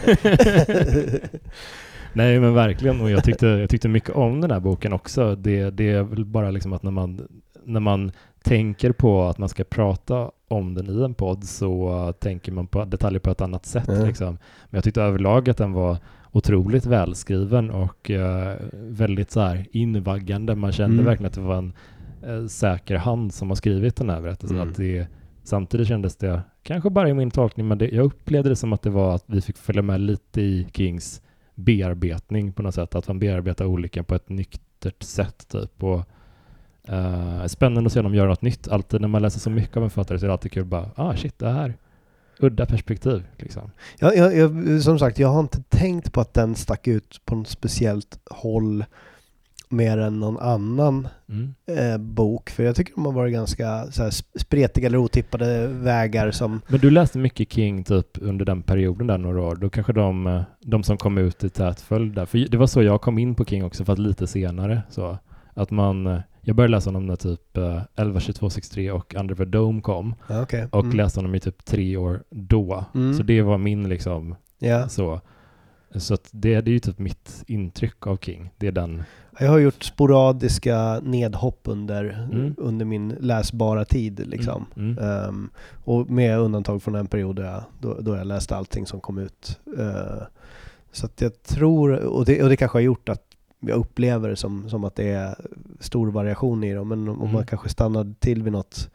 Nej men verkligen, och jag tyckte, jag tyckte mycket om den här boken också. Det, det är väl bara liksom att när man, när man tänker på att man ska prata om den i en podd så tänker man på detaljer på ett annat sätt. Ja. Liksom. Men jag tyckte överlag att den var otroligt välskriven och eh, väldigt så här invaggande. Man kände Mm. verkligen att det var en eh, säker hand som har skrivit den här berättelsen. Mm. Att det, samtidigt kändes det, kanske bara i min tolkning, men det, jag upplevde det som att det var att vi fick följa med lite i Kings bearbetning på något sätt. Att han bearbetar olika på ett nyktert sätt typ. Och, eh, spännande att se dem göra något nytt. Alltid när man läser så mycket av en författare så är det alltid kul bara, ah shit, det här udda perspektiv liksom. Jag, jag, jag, som sagt, jag har inte tänkt på att den stack ut på något speciellt håll mer än någon annan Mm. eh, bok. För jag tycker de har varit ganska så här, sp- spretiga eller otippade vägar som... Men du läste mycket King typ under den perioden där några år. Då kanske de, eh, de som kom ut i tät följd där. För det var så jag kom in på King också, fast lite senare. Så att man, eh, jag började läsa honom när typ eh, 11, 22, 63 och Under the Dome kom. Ja, okej. Och Mm. läste honom i typ tre år då. Mm. Så det var min liksom Ja. så. Så det, det är ju typ mitt intryck av King. Det är den. Jag har gjort sporadiska nedhopp under, Mm. under min läsbara tid liksom. Mm. Mm. Ehm, och med undantag från en period där jag, då, då jag läste allting som kom ut. Eh, så att jag tror, och det, och det kanske har gjort att jag upplever det som, som att det är stor variation i dem. Men om Mm. man kanske stannar till vid något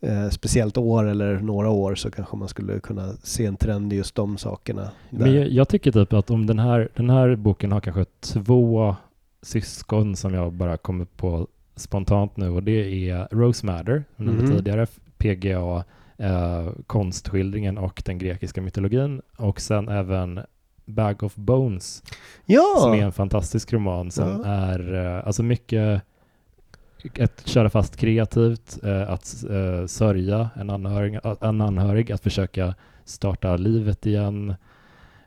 eh, speciellt år eller några år så kanske man skulle kunna se en trend i just de sakerna. där. Men jag, jag tycker typ att om den här, den här boken har kanske två syskon som jag bara kommer på spontant nu och det är Rose Matter, Mhm. tidigare, PGA, eh, konstskildringen och den grekiska mytologin och sen även Bag of Bones ja! som är en fantastisk roman som Ja. är eh, alltså mycket att köra fast kreativt, eh, att eh, sörja en anhörig, en anhörig, att försöka starta livet igen,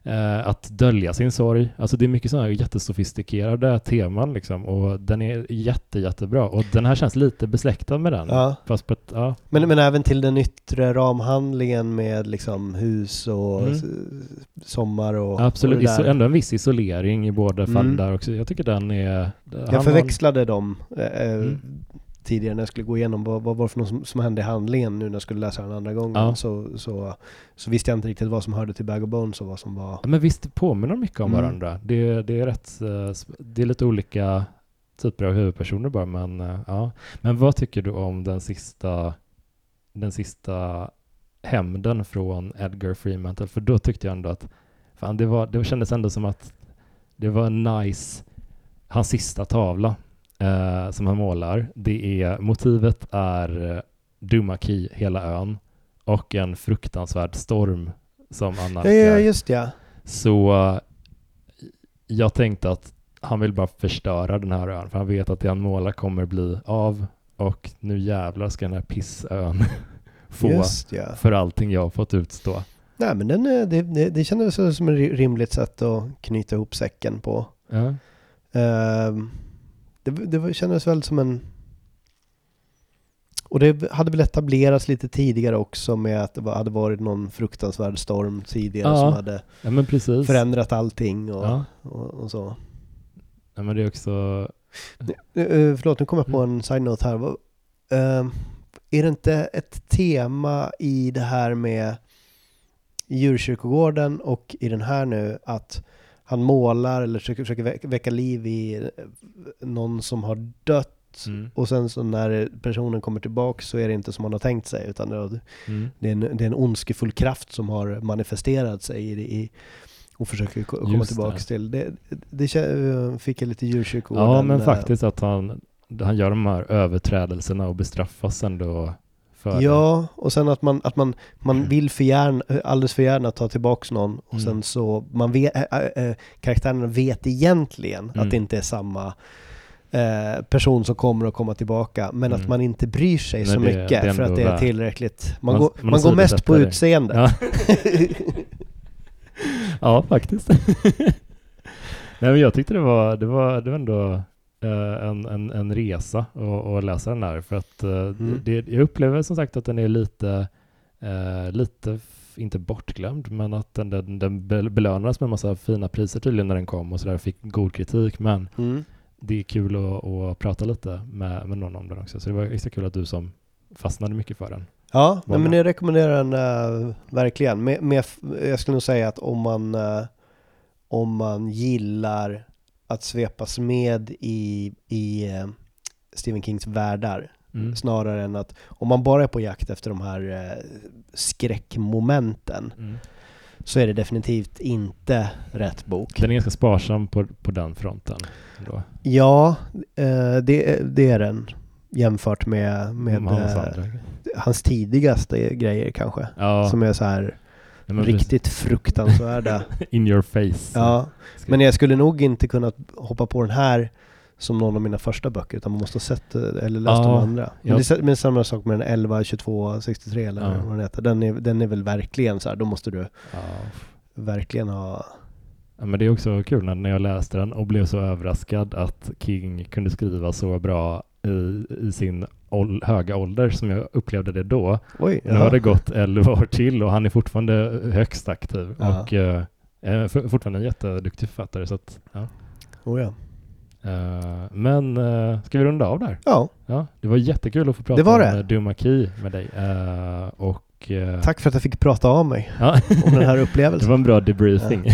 eh, att dölja sin sorg. Alltså det är mycket sådana här jättesofistikerade teman liksom och den är jätte, jättebra och den här känns lite besläktad med den. Ja. Fast på ett, ja. Men, men även till den yttre ramhandlingen med liksom hus och Mm. sommar och Absolut, och ändå en viss isolering i båda Mm. fallen där också. Jag tycker den är... Jag har- förväxlade dem eh, eh, Mm. Tidigare när jag skulle gå igenom vad, vad var det för något som, som hände i handlingen nu när jag skulle läsa den andra gången. Ja. Så, så, så visste jag inte riktigt vad som hörde till Bag of Bones och vad som var... Ja, men visst det påminner de mycket om Mm. varandra. Det, det är rätt, eh, det är lite olika typer av huvudpersoner bara, men eh, ja. Men vad tycker du om den sista, den sista hämnden från Edgar Freemantle? För då tyckte jag ändå att, fan det var, det kändes ändå som att det var en nice, hans sista tavla eh, som han målar. Det är, motivet är eh, Dumaki, hela ön, och en fruktansvärd storm som annalkar. ja, just ja. Så eh, jag tänkte att han vill bara förstöra den här ön, för han vet att det han målar kommer bli av och nu jävlar ska den här pissön <laughs> få Just ja. för allting jag har fått utstå. Nej men den, eh, det, det, det kändes som ett rimligt sätt att knyta ihop säcken på. Ja. Ehm, det, det kändes väl som en... Och det hade väl etablerats lite tidigare också med att det var, hade varit någon fruktansvärd storm tidigare Ja. som hade ja, förändrat allting och, Ja. och, och så. ja, men det är också... Uh, förlåt, nu kom jag på Mm. en side-note här. Ehm, är det inte ett tema i det här med djurkyrkogården och i den här nu att han målar eller försöker, försöker vä- väcka liv i eh, någon som har dött Mm. och sen så när personen kommer tillbaka så är det inte som man har tänkt sig utan det är, Mm. det är, en, det är en ondskefull kraft som har manifesterat sig i, i och försöker ko- komma Just tillbaka det. till. Det, det kä- fick jag lite djurkyrkogården. Ja, men eh, faktiskt att han, han gör de här överträdelserna och bestraffas ändå det. Ja, och sen att man, att man, man vill för gärna, alldeles för gärna ta tillbaks någon och Mm. sen så, man vet, äh, äh, karaktärerna vet egentligen Mm. att det inte är samma eh, person som kommer att komma tillbaka, men Mm. att man inte bryr sig Nej, så det- det är mycket för att det är tillräckligt. Man, Man- går, man man, går mest på utseende. Ja. <laughs> Ja, faktiskt. <laughs> Nej, men jag tyckte det var, det var, det var ändå en, en, en resa att läsa den här. För att eh, Mm. det, jag upplever som sagt att den är lite, eh, lite, inte bortglömd, men att den, den, den bel- belönades med en massa fina priser tydligen när den kom och sådär, fick god kritik. Men Mm. det är kul att, att prata lite med, med någon om den också. Så det var extra kul att du som fastnade mycket för den. Ja, nej, men jag rekommenderar den eh, verkligen. Med, med, jag skulle nog säga att om man, eh, om man gillar att svepas med i, i eh, Stephen Kings världar, Mm. snarare än att om man bara är på jakt efter de här eh, skräckmomenten Mm. så är det definitivt inte rätt bok. Den är ganska sparsam på, på den fronten. Ändå. Ja, eh, det, det är den jämfört med, med hans eh, hans tidigaste grejer kanske. Ja, Som är så här nej, riktigt fruktansvärda. <laughs> In your face. ja, men jag skulle nog inte kunna hoppa på den här som någon av mina första böcker utan man måste ha sett eh, eller läst Ja, de andra. Men ja. det är men samma sak med den 11, 22, 63 eller Ja. vad den heter. Den är, den är väl verkligen så här, då måste du Ja. verkligen ha... Ja, men det är också kul när, när jag läste den och blev så överraskad att King kunde skriva så bra i, i sin ål- höga ålder som jag upplevde det då. Oj, Nu har det gått 11 år till och han är fortfarande högst aktiv. Ja. Och eh, Eh, fortfarande en jätteduktig författare. Så att, ja. Oh, ja. Eh, men eh, ska vi runda av där? ja, Ja, det var jättekul att få prata Det var om det. eh, Duma Key med dig. Eh, och, tack för att jag fick prata av mig Ja, om den här <laughs> det upplevelsen. var en bra debriefing. <laughs>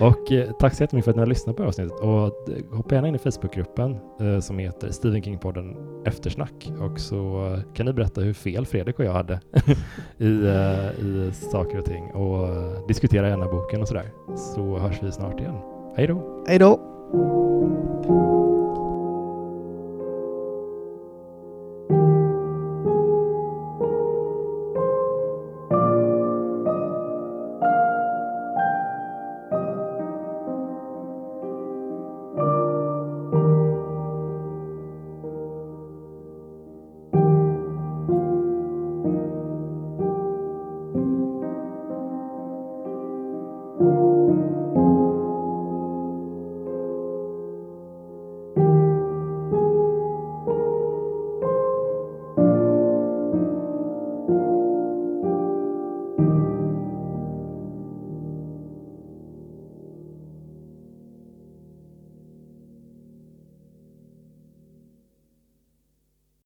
och eh, tack så jättemycket för att ni har lyssnat på avsnittet. Och eh, hoppa gärna in i Facebookgruppen eh, som heter Stephen King-podden Eftersnack. Och så eh, kan ni berätta hur fel Fredrik och jag hade <laughs> i, eh, i saker och ting. Och eh, diskutera gärna boken och sådär. Så hörs vi snart igen. Hej då! Hej då!